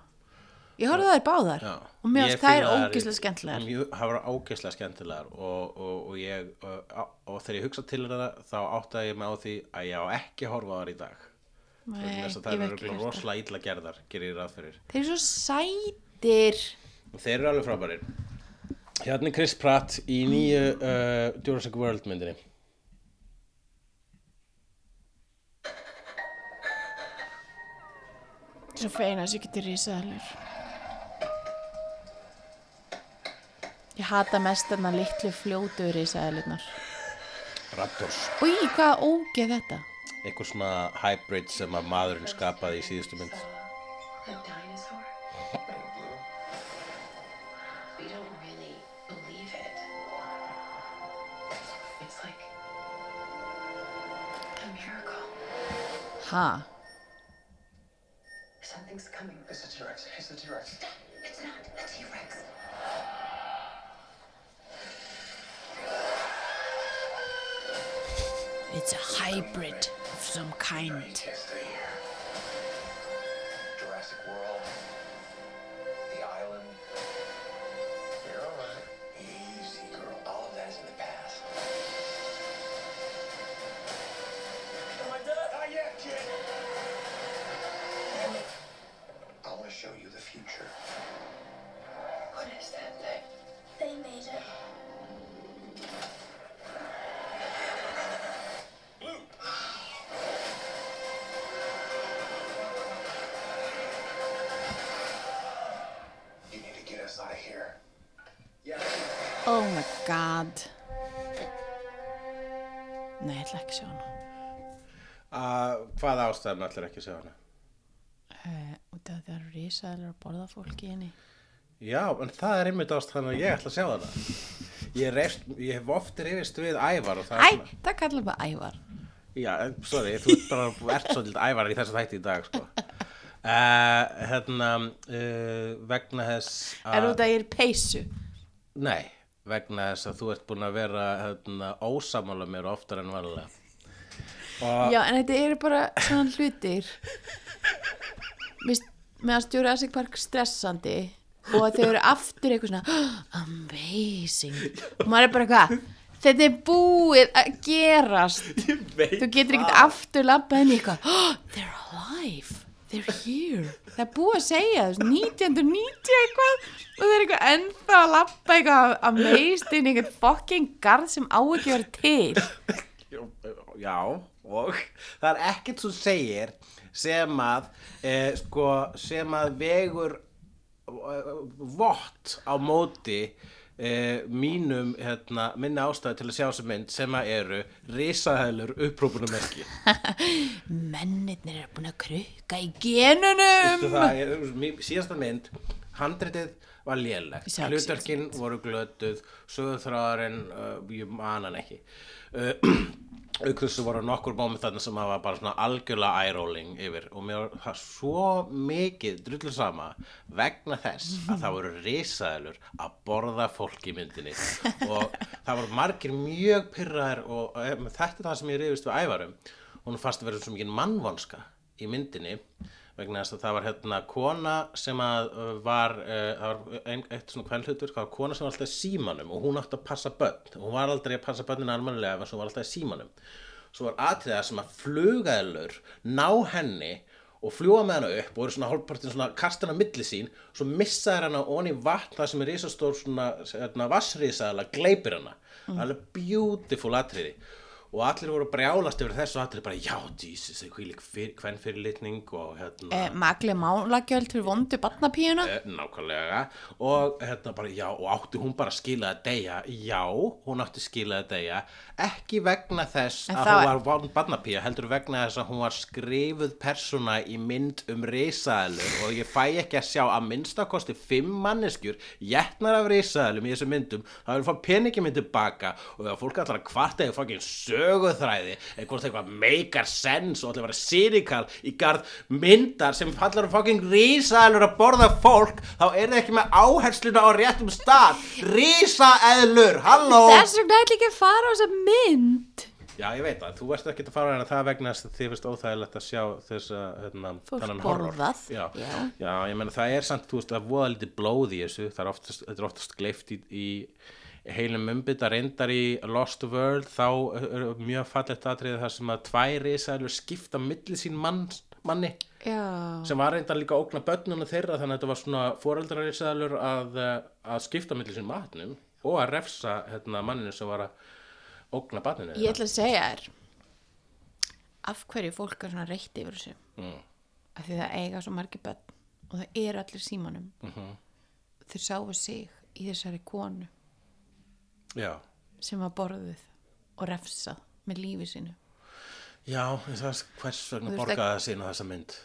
S1: ég horfði á þær báðar.
S2: Já.
S1: og mér finnst
S2: þær í-
S1: ógislega skemmtilegar.
S2: Mjög- Það var ógeðslega skemmtilegar og, og, og ég og, og þegar ég hugsa til það þá áttaði ég mig á því að ég á ekki að horfa á þar í dag það
S1: gert það.
S2: rosalega illa gerðar gerir ég ráð fyrir.
S1: Þeir eru svo sætir.
S2: Og þeir eru alveg frábærir. Hérna er Chris Pratt í nýju uh, Jurassic World myndinni.
S1: Svo feina þess að ég geti risaðalur ég hata mest þarna litlu fljótu risaðalurnar
S2: Raptors.
S1: Í hvað ógeð þetta
S2: einhver svona hybrid sem að maðurinn skapaði í síðustu mynd.
S5: A
S1: kind.
S2: Uh, hvað ástæðum allir ekki að sjá hana?
S1: Uh, út af því að það eru risaðilega að borða fólki í henni.
S2: Já, en það er einmitt ástæðan að ég ætla að sjá hana. Ég, reyst, ég hef oft rifist við ævar og það
S1: Æ,
S2: svona...
S1: það kallar bara ævar.
S2: Já, sorry, þú ert bara ert svolítið ævar í þessu þætti í dag, sko. Uh, hérna, uh, vegna þess
S1: Er út að ég er peysu?
S2: Nei, vegna þess að þú ert búin að vera hérna, ósamála mér oftar en vanlega.
S1: Já, en þetta eru bara svona hlutir. Vist, meðan stjóri Asik Park stressandi og að þau eru aftur eitthvað svona amazing. Og maður er bara eitthvað, þetta er búið að gerast. [laughs] Þú getur ekkert aftur labbað inn í eitthvað oh, They're alive, they're here Það er búið að segja þessu 1990 eitthvað og það er eitthvað ennþá að labba eitthvað að meist inn eitthvað fucking garð sem á ekki að vera til [laughs]
S2: Já, og það er ekkert svo segir sem að, eh, sko, sem að vegur eh, vott á móti eh, mínum, hérna, minni ástæði til að sjá sem mynd sem að eru risaðælur upprópunumerki. [laughs]
S1: Mennirnir eru búin að krukka í genunum.
S2: Það, er, mí- síðasta mynd handritið var lélegt.
S1: Ég sá ekki
S2: hlutverkin voru glötuð sögurþráðarinn, uh, ég man hann ekki. Uh, [clears throat] auk þessu voru nokkur móment þarna sem hafa bara svona algjörlega eye-rolling yfir. Og mér var það svo mikið drullur sama vegna þess að það voru risaðilur að borða fólk í myndinni. Og það voru margir mjög pyrraðir og um, þetta er það sem ég reyfist við ævarum. Hún fannst að vera svo mikið mannvonska í myndinni vegna þess að það var hérna kona sem að uh, var, uh, var ein, eitt svona kvæðlhutur, það var kona sem var alltaf í símanum og hún átti að passa börn. Hún var aldrei að passa börnin almanlega en svo var alltaf í símanum. Svo var atriða sem að flugaðlur ná henni og fljúa með hana upp og eru svona hálfpartin svona kastan á milli sín svo missa þær hana onni vatn það sem er risastór svona hérna, vassrisaðala gleipir hana. Alveg beautiful atriði og allir voru að brjálast yfir þessu og allir bara já, Jesus, það er hvern fyrirlitning og hérna
S1: eh, Magli málagjöld fyrir vondu barnapíuna.
S2: Eh, nákvæmlega. Og hérna bara já og átti hún bara að skila að deyja? Já, hún átti að skila að deyja. Ekki vegna þess
S1: En
S2: að
S1: það
S2: hún
S1: var-
S2: vond barnapía heldur vegna þess að hún var skrifuð persóna í mynd um risaðalur og ég fæ ekki að sjá að minnstakosti fimm manneskjur jætnar af risaðalum í þessum myndum. Þá erum fá peningi minn tilbaka og ef fólk allar að kvarta eða söguþræði eða hvort eitthvað meikar sense og allir vera cynical í garð myndar sem fallar um fokkin risaðalur að borða fólk þá er það ekki með áhersluna á réttum stað risaðalur, halló
S1: Þess vegna ætla ekki að fara á þessa mynd
S2: Já, ég veit það, þú ert ekki að fara hérna það vegna þess að þið finnst óþægilegt að sjá þess að hérna,
S1: Fólk
S2: þennan horror. Já.
S1: já.
S2: já, ég meina það er samt, þú veist, er voða lítið blóð í þessu, það er oftast, er oftast gleift í, í heilum umbita reyndar í Lost World, þá er mjög fallegt atriðið þar sem að tvær risaðilur skipta milli sín mann, manni
S1: Já,
S2: sem var reyndar líka ógna börnuna þeirra þannig að þetta var svona foreldrarisaðilur að, eh, að skipta milli sín matnum og að refsa hérna, manninu sem var að ógna barninu
S1: ég ætla að segja þér af hverju fólk er svona reytt yfir þessu.
S2: Mm.
S1: af því það eiga svo margir börn og það eru allir símanum.
S2: Mhm.
S1: þau sáu sig í þessari konu
S2: Já,
S1: sem var borðuð og refsað með lífi sínu.
S2: Já, það er hvers vegna það sína þessa mynd?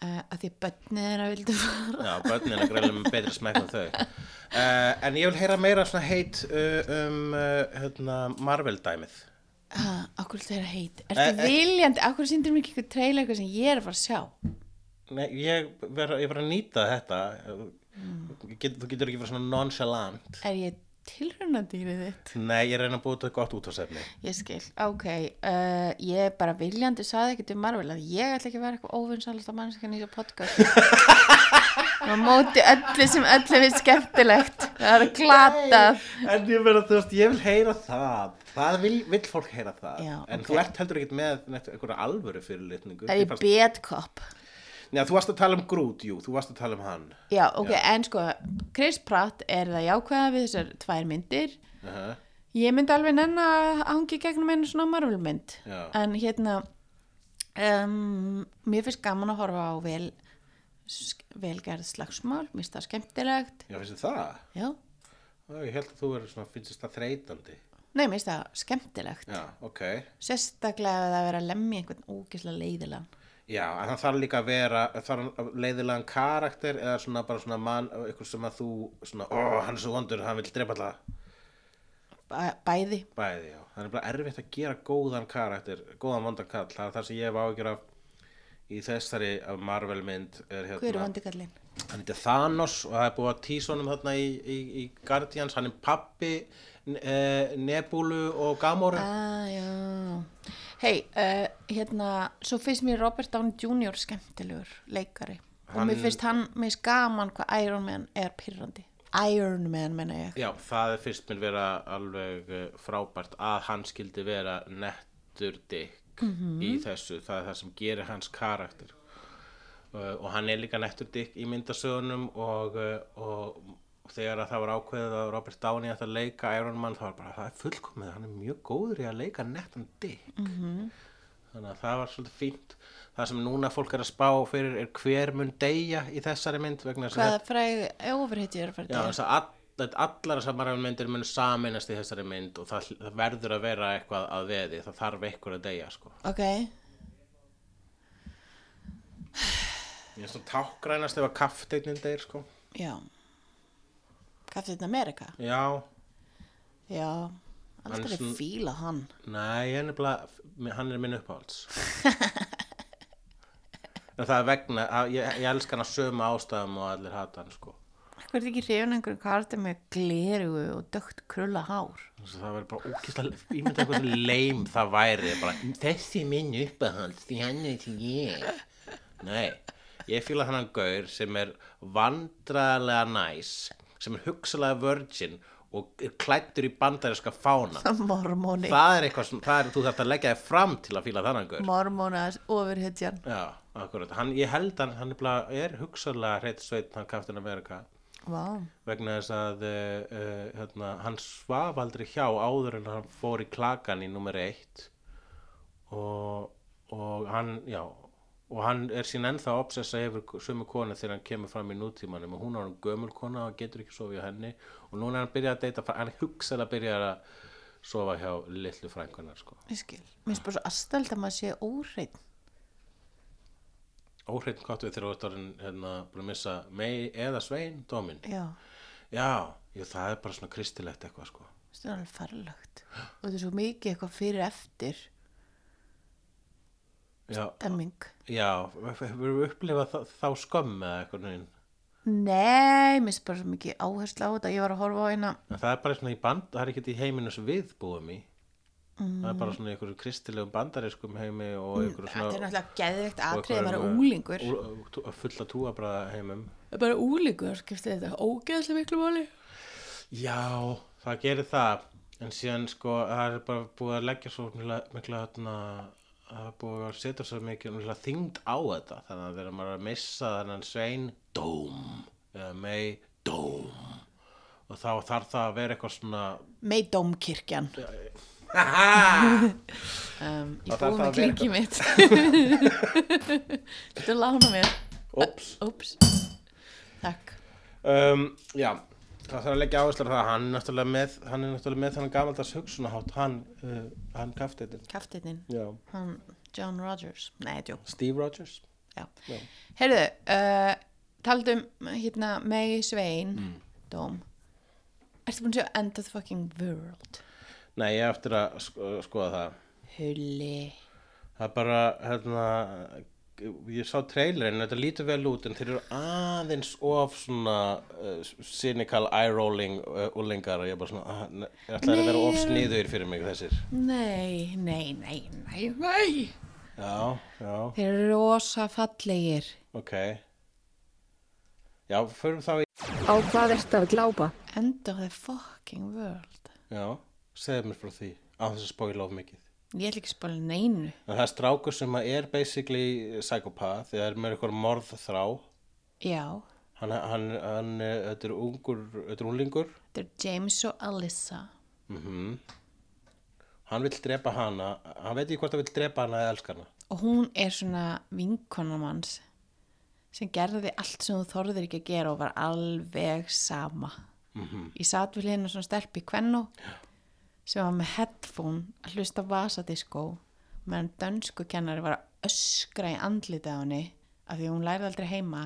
S1: Uh, að því að börnið þeirra vildu fara.
S2: Já, börnin er greiðlega með betri smekk en þau. Uh, En ég vil heyra meira svona heit uh, um uh, hérna, Marvel-dæmið.
S1: Uh, okkur þeirra heit?
S2: Eh,
S1: ertu
S2: eh.
S1: viljandi, okkur síndir mér ekki eitthvað trailer eitthvað sem ég er að fara að sjá?
S2: Nei, ég verð ég verð að nýta þetta. Get, þú getur ekki verið svona nonchalant.
S1: Er ég tilraunadýrið þitt?
S2: nei, ég reyna að búið þetta gott útásefni
S1: Ég skil, ok, uh, ég bara viljandi saði ekki til Marvel að ég ætla ekki að vera eitthvað óvinnsalast á mannskjan í þessu podcast. Og [laughs] á móti öllu sem öllu við skemmtilegt. Það er glatað.
S2: En ég verð að þú veist, ég vil heyra það. Það vil, vil fólk heyra það.
S1: Já,
S2: en
S1: ok.
S2: þú ert heldur ekkert með einhverja alvöru fyrirlitningu.
S1: Það er ég bedkopp
S2: Já, þú varst að tala um Groot, jú, þú varst að tala um hann.
S1: Já, ok, en sko, Chris Pratt er það jákvæða við þessar tvær myndir.
S2: Uh -huh.
S1: ég myndi alveg nenn að hangi gegnum einu svona Marvel mynd.
S2: Já.
S1: en hérna um, mér finnst gaman að horfa á vel velgerð slagsmál, mér finnst það skemmtilegt.
S2: Já, finnst það?
S1: já,
S2: Ég held að þú er svona, finnst það þreytandi.
S1: Nei, mér finnst það skemmtilegt.
S2: Já, ok.
S1: Sérstaklega ef það er að lemja einhvern ógislega leiðilegan
S2: Já, en það þarf líka að vera þarf leiðilegan karakter eða svona bara svona mann, eitthvað sem að þú svona, ó, hann er svo vondur, hann vil drepa alltaf
S1: Bæ, bæði,
S2: bæði, já, það er bara erfitt að gera góðan karakter, góðan vondan kall það er það sem ég hef ágjör af í þessari af Marvel mynd er hérna,
S1: hver er vandikallin?
S2: hann heitir Thanos og það er búið að tísa honum þarna í, í, í Guardians, hann er pappi e, Nebulu og Gamora.
S1: Ah, já Hei, uh, hérna svo finnst mér Robert Downey Jr. skemmtilegur leikari. Og
S2: Hann-
S1: mér finnst hann, mér finnst gaman hvað Iron Man er pyrrandi Iron Man menna ég.
S2: Já, það fyrst mér vera alveg eh, frábært að hann skildi vera nettur dykk í þessu, það er það sem gerir hans karakter. Uh, og hann er líka nettur dykk í myndasögunum og, uh, og þegar að það var ákveðið að Robert Downey ætti að leika Iron Man þá var bara, það er fullkomið, hann er mjög góður í að leika nettan dykk þannig að það var svolítið fínt. Það sem núna fólk er að spá fyrir er hver mun deyja í þessari mynd að
S1: Hvaða er að
S2: Já,
S1: að
S2: þess að all, allar þessar Marvel myndir mun saminast í þessari mynd og það, það verður að vera eitthvað að veði, það þarf eitthvað að deyja sko.
S1: Ok,
S2: Ég er svona tákgrænast ef að kafteinnin deyr sko.
S1: já Captain America
S2: Já,
S1: Já,
S2: Hann er
S1: alltaf er
S2: svona-
S1: fíla hann
S2: nei, ég er nefnilega, hann er minn uppáhalds. [laughs] en það er vegna, að- ég, ég elska hann að sömu ástæðum og allir hata hann sko.
S1: Hvað er ekki hrifin einhverjum karti með glerugu og dögt krulla hár
S2: Þess að það verður bara ókýrslega, ég myndi eitthvað sem leim það væri, bara þessi er minn uppáhalds, því hann er til ég. Nei, ég fíla hann gaur sem er vandræðlega næs, sem er hugsalega virgin og er klættur í bandaríska fána. [laughs]
S1: Mormóni
S2: Það er eitthvað sem, er, þú þarft að leggja þig fram til að fíla þannan akkurat. Hann, ég held hann, hann er, hugsalega hreitt sveit, hann Captain America.
S1: Vá,
S2: vegna þess að uh, hérna, hann svaf aldrei hjá áður en hann fór í klakan í nummer eitt. Og, og hann, já og hann er sín ennþá obsessa yfir sömu konu þegar hann kemur fram í nútímanum. Og hún er hann gömul kona og getur ekki sofið hjá henni. Og núna er hann byrjað að deyta hann hugsaðlega byrjað að sofa hjá litlu frænkunar sko.
S1: ég skil. Mér finnst bara svo aðstæld að maður sé óhreinn.
S2: Óhreitin kottu þegar þú ert hérna, að missa mei eða svein dómin
S1: Já,
S2: já, jú, það er bara svona kristilegt eitthvað sko.
S1: það er alveg farlegt og þetta er svo mikið eitthvað fyrir eftir stemming
S2: Já, hefur við upplifað þá, þá skömm eða eitthvað neginn?
S1: Nei, mér finnst bara svo mikið áherslu á þetta Ég var að horfa á eina
S2: En það er bara svona í band, það er ekkert í heiminu sem við búum í. Það er bara svona í einhverju kristilegum bandarískum heimi og einhverju
S1: Þetta er
S2: svona...
S1: náttúrulega geðveikt
S2: og
S1: atrið að vera úlingur
S2: ú- Fulla trúabræða heimum.
S1: Það er bara úlingur, skipti þetta ógeðslega miklu máli
S2: Já, það gerir það. En síðan sko, það er bara búið að leggja svo mikla, mikla þarna, það er búið að setja svo mikið þyngd á þetta. Þannig að þegar maður er að missa þennan svein, dóm, eða mei, dóm. Og þá þarf það að vera eitthvað svona
S1: Með dómkirkjan [laughs] um, Ég búið með
S2: að
S1: klingi mitt Þetta lána mér. Úps Takk
S2: um, Já, það þarf að leggja áherslu á það hann er náttúrulega með, hann er náttúrulega með þannig gamaldags hugsunahátt, hann, uh, hann kaftiðin.
S1: Kaftininn
S2: Já.
S1: Hann John Rogers Nei, Joe
S2: Steve Rogers.
S1: Já.
S2: Já.
S1: Heyrðu, uh, taldum hérna May Svein
S2: Mm.
S1: Dóm Ertu búin að sjá End of the Fucking World?
S2: Nei, ég á eftir að sko, skoða það.
S1: Hulli
S2: Það er bara, hérna, ég sá trailerinn, þetta lítur vel út en þeir eru aðeins of svona uh, cynical eye rolling uh, úlingar og ég er bara svona uh, ég ætla að vera of sniður fyrir mig þessir
S1: Nei, nei, nei, nei, nei.
S2: já, já,
S1: Þeir eru rosa fallegir.
S2: ok já, förum þá í
S6: Á hvað ertu að glápa?
S1: End of the fucking world.
S2: já, segðu mér frá því á þess að spóila of mikið
S1: Ég ætla ekki að spála neinu.
S2: en það er strákur sem er basically psychopath, það er með eitthvað morðþrá.
S1: Já,
S2: hann, hann, hann, þetta er ungur þetta er unlingur
S1: þetta er James og Alyssa.
S2: mm hann vill drepa hana hann veit ekki hvort hann vill drepa hana eða elska hana.
S1: Og hún er svona vinkonamanns sem gerði allt sem þú þorðir ekki að gera og var alveg sama. Ég satt við hérna svona stelp í kvennu sem var með headphone að hlusta vasadiskó meðan dönsku kennari var að öskra í andlita á henni af því hún lærði aldrei heima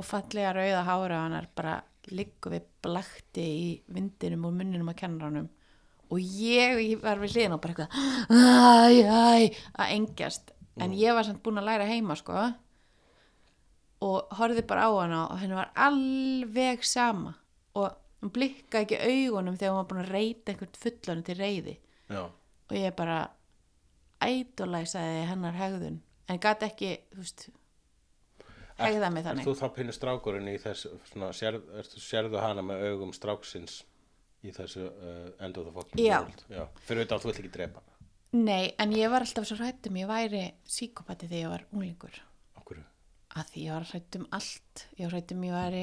S1: og fallega rauða hára á hennar bara liggur við blakti í vindinum og munninum að kennaranum. Og ég, ég var við hliðin og bara eitthvað að engjast. En ég var samt búin að læra heima sko. Og horfði bara á hana og henni var alveg sama hún blikkaði ekki augunum þegar hún var búin að reyta einhvern fullanum til reyði
S2: já,
S1: og ég bara ædolæsaði hennar hegðun en gæti ekki, þú veist hegða mig
S2: Er
S1: þannig.
S2: þú þá pinnur strákurinn í þessu svona, sér, ertu, sérðu hana með augum stráksins í þessu uh, end of the fucking
S1: Já.
S2: world? Já, fyrir auðvitað að þú vill ekki drepa
S1: Nei, en ég var alltaf svo hrættum ég væri síkopati þegar ég var unglingur.
S2: Okkur
S1: að því ég var hrættum allt. Ég var hrættum ég væri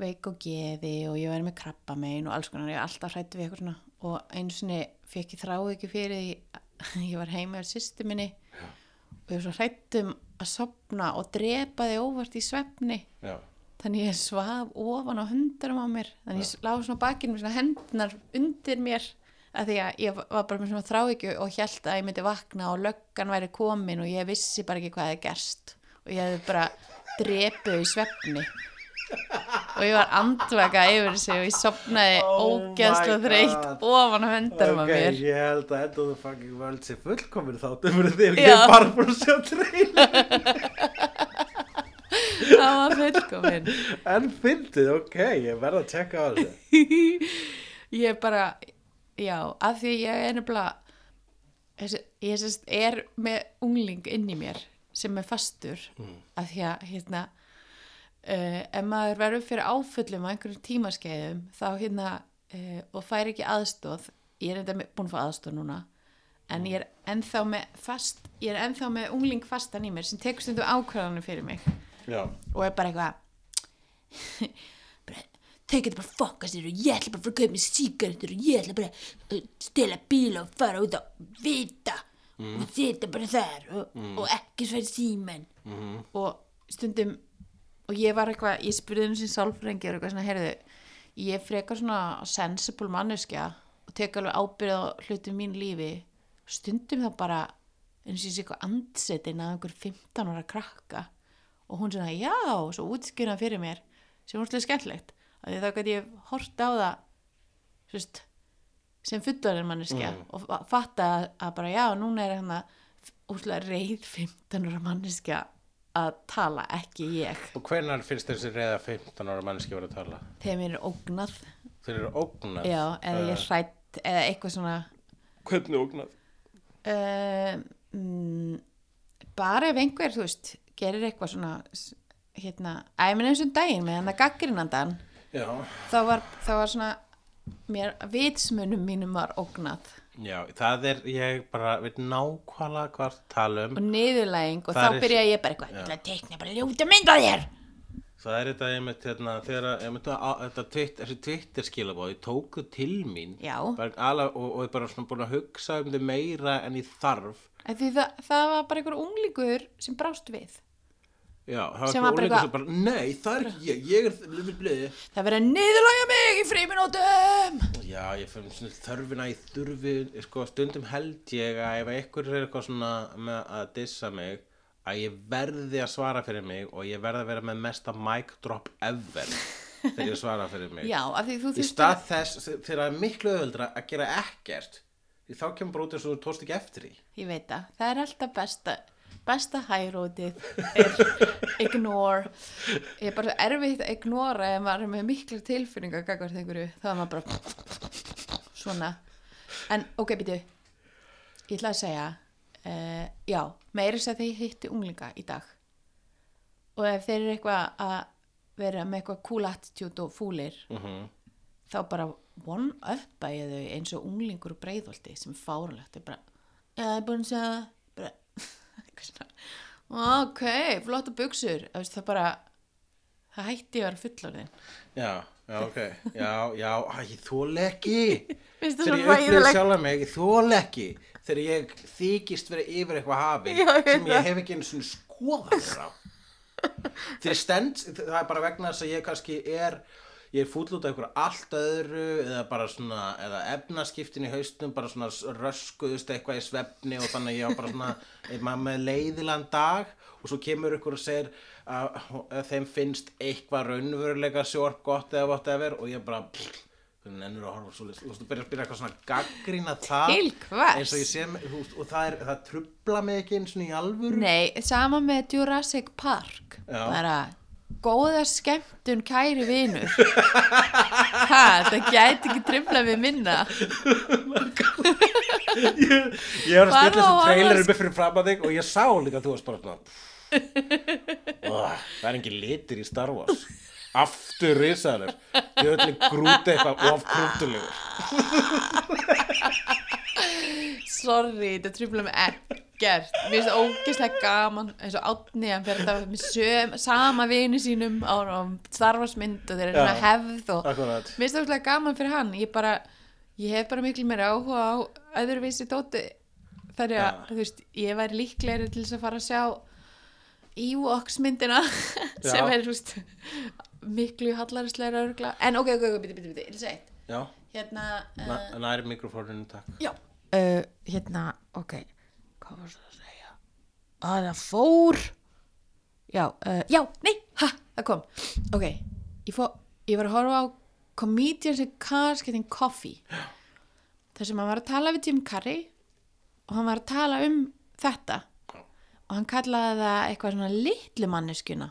S1: veik og geði og ég væri með krabba megin og alls konar, ég var alltaf hrættu við eitthvað svona. Og einu sinni fekk ég þráð ekki fyrir því [laughs] ég var heima á sýstu minni og ég var svo hrættum að sopna og drepa þig óvart í svefni.
S2: Já,
S1: þannig ég svaf ofan á hundarum á mér. Þannig ég lág svona á bakinu með svona hendnar undir mér að því að ég var bara með svona þráhyggju og held að ég myndi vakna og löggan væri komin og ég vissi bara ekki hvað hefði gerst. Og ég hefði bara drepið í svefni og ég var andvaka yfir þessu og ég sopnaði
S2: Oh
S1: ógeðslega
S2: my
S1: þreytt ofan á hundarum á mér.
S2: ég held að end of the fucking world sé fullkomin þáttu fyrir því
S1: Já.
S2: ég bara búin að sjá trailer. [laughs]
S1: Það var fullkomin
S2: en fyndið, ok, ég verð að tjekka á þessu. [laughs]
S1: Ég bara já, af því ég er nefnilega ég sérst er með ungling inn í mér sem er fastur af því að hérna uh, ef maður verður fyrir áföllum á einhverjum tímaskeiðum þá hérna uh, og fær ekki aðstóð ég er enda með- búin að fá aðstóð núna en ég er ennþá með fast ég er ennþá með ungling fastan í mér sem tekur stundum ákvæðanum fyrir mig.
S2: Já,
S1: og er bara eitthvað [laughs] þau getur bara fokka sér og ég ætla bara að fara að kaupa mér sígarettur og ég ætla bara að stela bíla og fara út á vita og sitja bara þar og, og ekki sværi símen og stundum og ég var eitthvað, ég spurði um sín sálfrengi og eitthvað svona, heyrðu ég er frekar svona sensible manneskja og tek alveg ábyrð á hlutum mín lífi stundum þá bara eins og ég sé eitthvað andsetin að einhver 15 ára krakka og hún svona, já, og svo útskýra hann fyrir mér sem hún slega skemmtlegt að því þá gæti ég hort á það sérst, sem fullorinn manneskja og fa- fatta að, bara, já, núna er hann að úslega reið 15 ára manneskja að tala, ekki ég.
S2: Og hvenær finnst þessi reyða 15 ára manneski verið að tala?
S1: Þegar mér er ógnað.
S2: Þeir eru ógnað?
S1: Já, eða ég er hrætt eða eitthvað svona.
S2: Hvernig ógnað?
S1: uh, mm, bara ef einhver, þú veist gerir eitthvað svona hérna, æminn eins og um daginn með hann að gaggrinandan
S2: já,
S1: þá var, þá var svona mér, vitsmunum mínum var ógnað
S2: já, það er ég bara veit nákvæmlega hvað tala um.
S1: Og niðurlæging og
S2: Það
S1: þá byrja ég bara eitthvað, ég ætla að teikna bara ljóta mynd á þér.
S2: Það er þetta einmitt hérna, þegar að- einmitt að, þessi Twitter skilabóð, ég tók þau til mín. Bara, ala, og, og ég bara svona búin að hugsa um þau meira en ég þarf.
S1: Það, það var bara einhver unglingur sem brást við
S2: Já,
S1: Sem
S2: var
S1: bara
S2: eitthvað nei, það er ekki ég, ég er blöði blöði
S1: það verið að niðurlægja mig í fríminútum
S2: Já, ég fyrir svona þörfina í þurfi, sko, stundum held ég að ef einhver er eitthvað svona með að dissa mig, að ég verði að svara fyrir mig og ég verði að vera með mesta mic drop ever [laughs] þegar ég svara fyrir mig.
S1: já, af því þú
S2: Í
S1: þurftir
S2: stað þess, þegar það er miklu öðuldra að gera ekkert, þá kemur eins og þú tókst ekki eftir því.
S1: ég veit það, það er alltaf best að besta hærótið er ignore. Ég er bara erfitt að ignora ef maður er með gagvart einhverju, þá er maður bara svona. En ok, býtu ég ætla að segja uh, já, meiri sér þegar ég hitti unglinga í dag. Og ef þeir eru eitthvað að vera með eitthvað cool attitude og fúlir
S2: Mhm.
S1: þá bara one up að ég þau eins og unglingur og breiðolti sem fáralegt er bara, ég er búin að segja ok, flotta buksur það bara það hætti að vera fullorðin.
S2: Já, já, ok. Já, já, æ,
S1: það
S2: Þegar ég upplýði sjálfa mig, ekki. Þegar ég þykist vera yfir eitthvað hafi
S1: Já, ég
S2: sem ég hef ekki einu svona skoðað þér á. Þegar stend, það er bara vegna þess að ég kannski er ég er fúll út af einhverju allt öðru eða bara svona, eða efnaskiptin í haustum bara svona röskuðust eitthvað í svefni og þannig að ég var bara svona [laughs] maður með leiðilegan dag og svo kemur ykkur og segir að, þeim finnst eitthvað raunveruleika sjórp gott eða whatever og ég bara pff, ennur að horfa svo list og þú byrjar að byrja eitthvað svona gaggrína það
S1: Til hvers?
S2: eins og veist, og það, er, það trubla mig ekki eins og í alvöru
S1: nei, sama með Jurassic Park
S2: Já.
S1: bara góða skemmtun kæri vinur. Ha, það gæti ekki trifla við minna?
S2: Ég var að stilla þessu
S1: á
S2: trailer
S1: annars-
S2: upp fyrir fram að þig og ég sá líka að þú varst bara oh, Það er engin litir í Star Wars. Aftur risaður. Ég ætli grúti eitthvað of krútulegur
S1: sorry, þetta trifla mig ekkert mér finnst það ógeðslega gaman eins og átni hann fyrir þetta með söm, sama vini sínum á, starfarsmynd og þeir eru svona hefð og
S2: Akkurat.
S1: Mér finnst það ógeðslega gaman fyrir hann. Ég bara, ég hef bara miklu meira áhuga á öðruvísi dóti. Þar að,
S2: Já.
S1: þú veist, ég væri líklegri til þess að fara að sjá Ewoks myndina [laughs] sem er, veist miklu hallarisleira örgla en ok, ok, ok, biti, biti, biti, biti, biti.
S2: Já,
S1: hérna uh,
S2: Na, næri mikrofóninu takk.
S1: Já. Uh, Hérna, ok Hvað var það að segja? Að það fór? Já, uh, já, nei, ha, það kom. Ok, ég, fó, ég var að horfa á Comedians in Cars Getting Coffee. Þar sem hann var að tala við Jim Carrey og hann var að tala um þetta. Og hann kallaði það eitthvað svona litlu manneskuna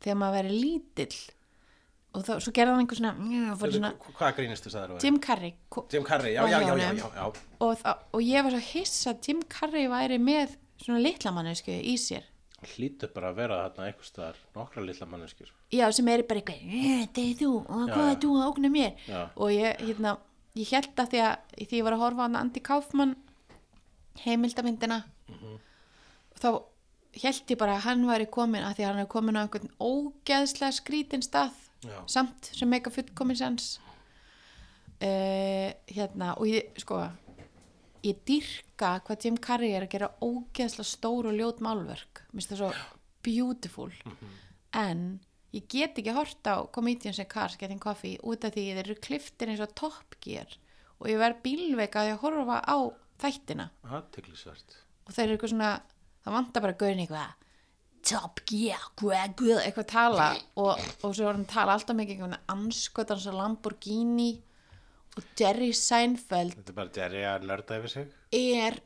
S1: þegar maður verið lítill og þá, svo gerði hann einhver svona, mjö, svona
S2: Hvað grínistu sagður þú?
S1: Jim Carrey
S2: Jim Carrey, já, já, já, já, já, já.
S1: og, það, og ég var svo hiss að Jim Carrey væri með svona litla mannesku í sér
S2: Hlýtur bara að vera þarna einhvers staðar nokkra litla manneskjur
S1: já sem er bara eitthvað "Eh, þetta er þú og hvað er þú að ógna mér
S2: Já.
S1: og ég, hérna, ég held að því að því ég var að horfa á hann Andy Kaufman heimildamindina
S2: Mhm.
S1: þá held ég bara að hann væri komin að því að hann er komin á einhvern ógeðslega skrítin stað
S2: Já.
S1: samt sem meika fullkomin sens uh, hérna og ég sko ég dýrka hvað Jim Carrey er að gera ógeðslega stór og ljót málverk. Mér finnst það svo beautiful. En ég get ekki hort á Comedians in Cars Getting Coffee út af því þeir eru kliftir eins og Top Gear. Og ég verð bílveika að horfa á þættina.
S2: Aðteglisvert
S1: og þeir eru eitthvað svona það vantar bara að gauðin eitthvað Top Gear, hvað, hvað, eitthvað að tala og, og svo var hann að tala alltaf mikið um anskotans og Lamborghini og Jerry Seinfeld.
S2: Þetta er bara Jerry að nörda yfir sig.
S1: Er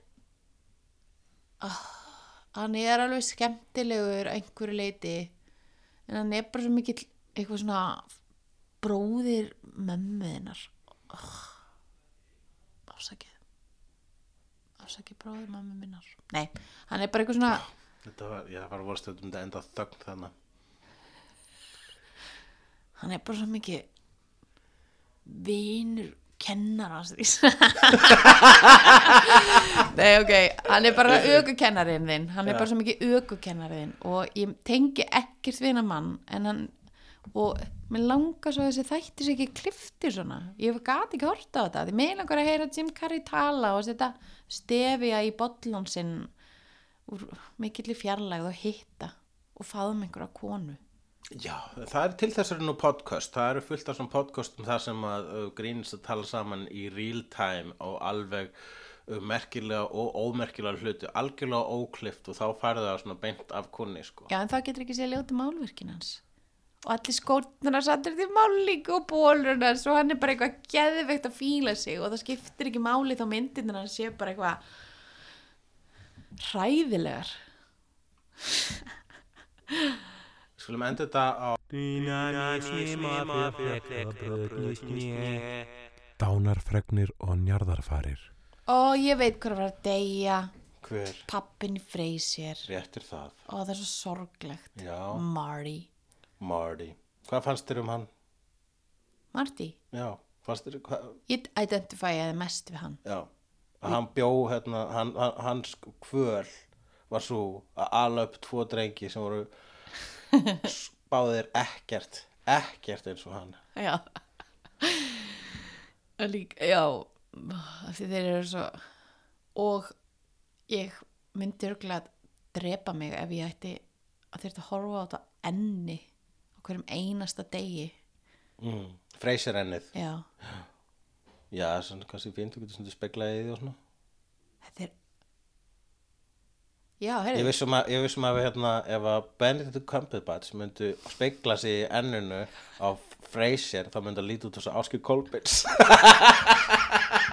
S1: oh, hann er alveg skemmtilegur að einhverju leiti en hann er bara svo mikill eitthvað svona bróðir mömmuðinnar oh, afsakið. Afsakið bróðir mömmu minnar. Nei, hann er bara eitthvað svona
S2: Þetta var, ég var voru stundum þetta enda þögn þannig
S1: hann er bara svo mikið vinur kennara [laughs] nei ok hann er bara ökukennarinn þinn. Hann er bara svo mikið ökukennarinn og ég tengi ekkert við hennar mann en hann og mér langar svo að þessi þættir sig ekki kliftir svona. Ég gati ekki horta á þetta. Því mér langar að heyra Jim Carrey tala og setja stefja í bollon sinn úr mikilli fjarlægð og hitta og faðum einhverja konu
S2: Já, það er til þessari nú podcast það eru fullt af svona podcastum þar sem að uh, grínist að tala saman í real time og alveg uh, merkilega og ómerkilega hluti algjörlega óklift og þá færðu það svona beint af kunni sko.
S1: Já, en það getur ekki séð ljóta málverkin hans. Og allir hans allir til máling og bólur hans og hann er bara eitthvað geðveikt að fíla sig og það skiptir ekki máli þá myndirnar hans séu bara eitthvað hræðilegar.
S2: Skulum enda þetta á
S7: Dánarfregnir og njarðarfarir.
S1: Ó, ég veit hvað var að deyja
S2: hver
S1: pappin freysir
S2: réttir það.
S1: Ó, það er svo sorglegt
S2: Já.
S1: Marty
S2: Marty. Hvað fannst þér um hann?
S1: Marty,
S2: Já, fannst þér, hvað,
S1: ég identifæði mest við hann
S2: já. Að hann bjó, hérna, hann, hans kvöl var svo að ala upp tvo drengi sem voru [laughs] báðir ekkert, ekkert eins og hann.
S1: Já Og Líka, já því þeir eru svo og ég myndi örgulega drepa mig ef ég ætti að þurfti að horfa á þetta enni á hverjum einasta degi
S2: Mm. Freysir ennið.
S1: já,
S2: Já, svona kannski fínt, þú getur svona því og svona.
S1: þetta er já,
S2: Ég
S1: heyrðu,
S2: vissum að, ég vissum að hérna, ef að Benedict Cumberbatch myndi spegla sig í enninu á Frasier, þá myndi að líta út þess að Áskil Kolbins. [laughs]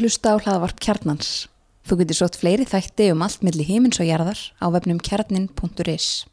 S8: að hlusta á hlaðvarp Kjarnans. Þú getur sótt fleiri þætti um allt milli himins og jarðar á vefnum kjarnin.is.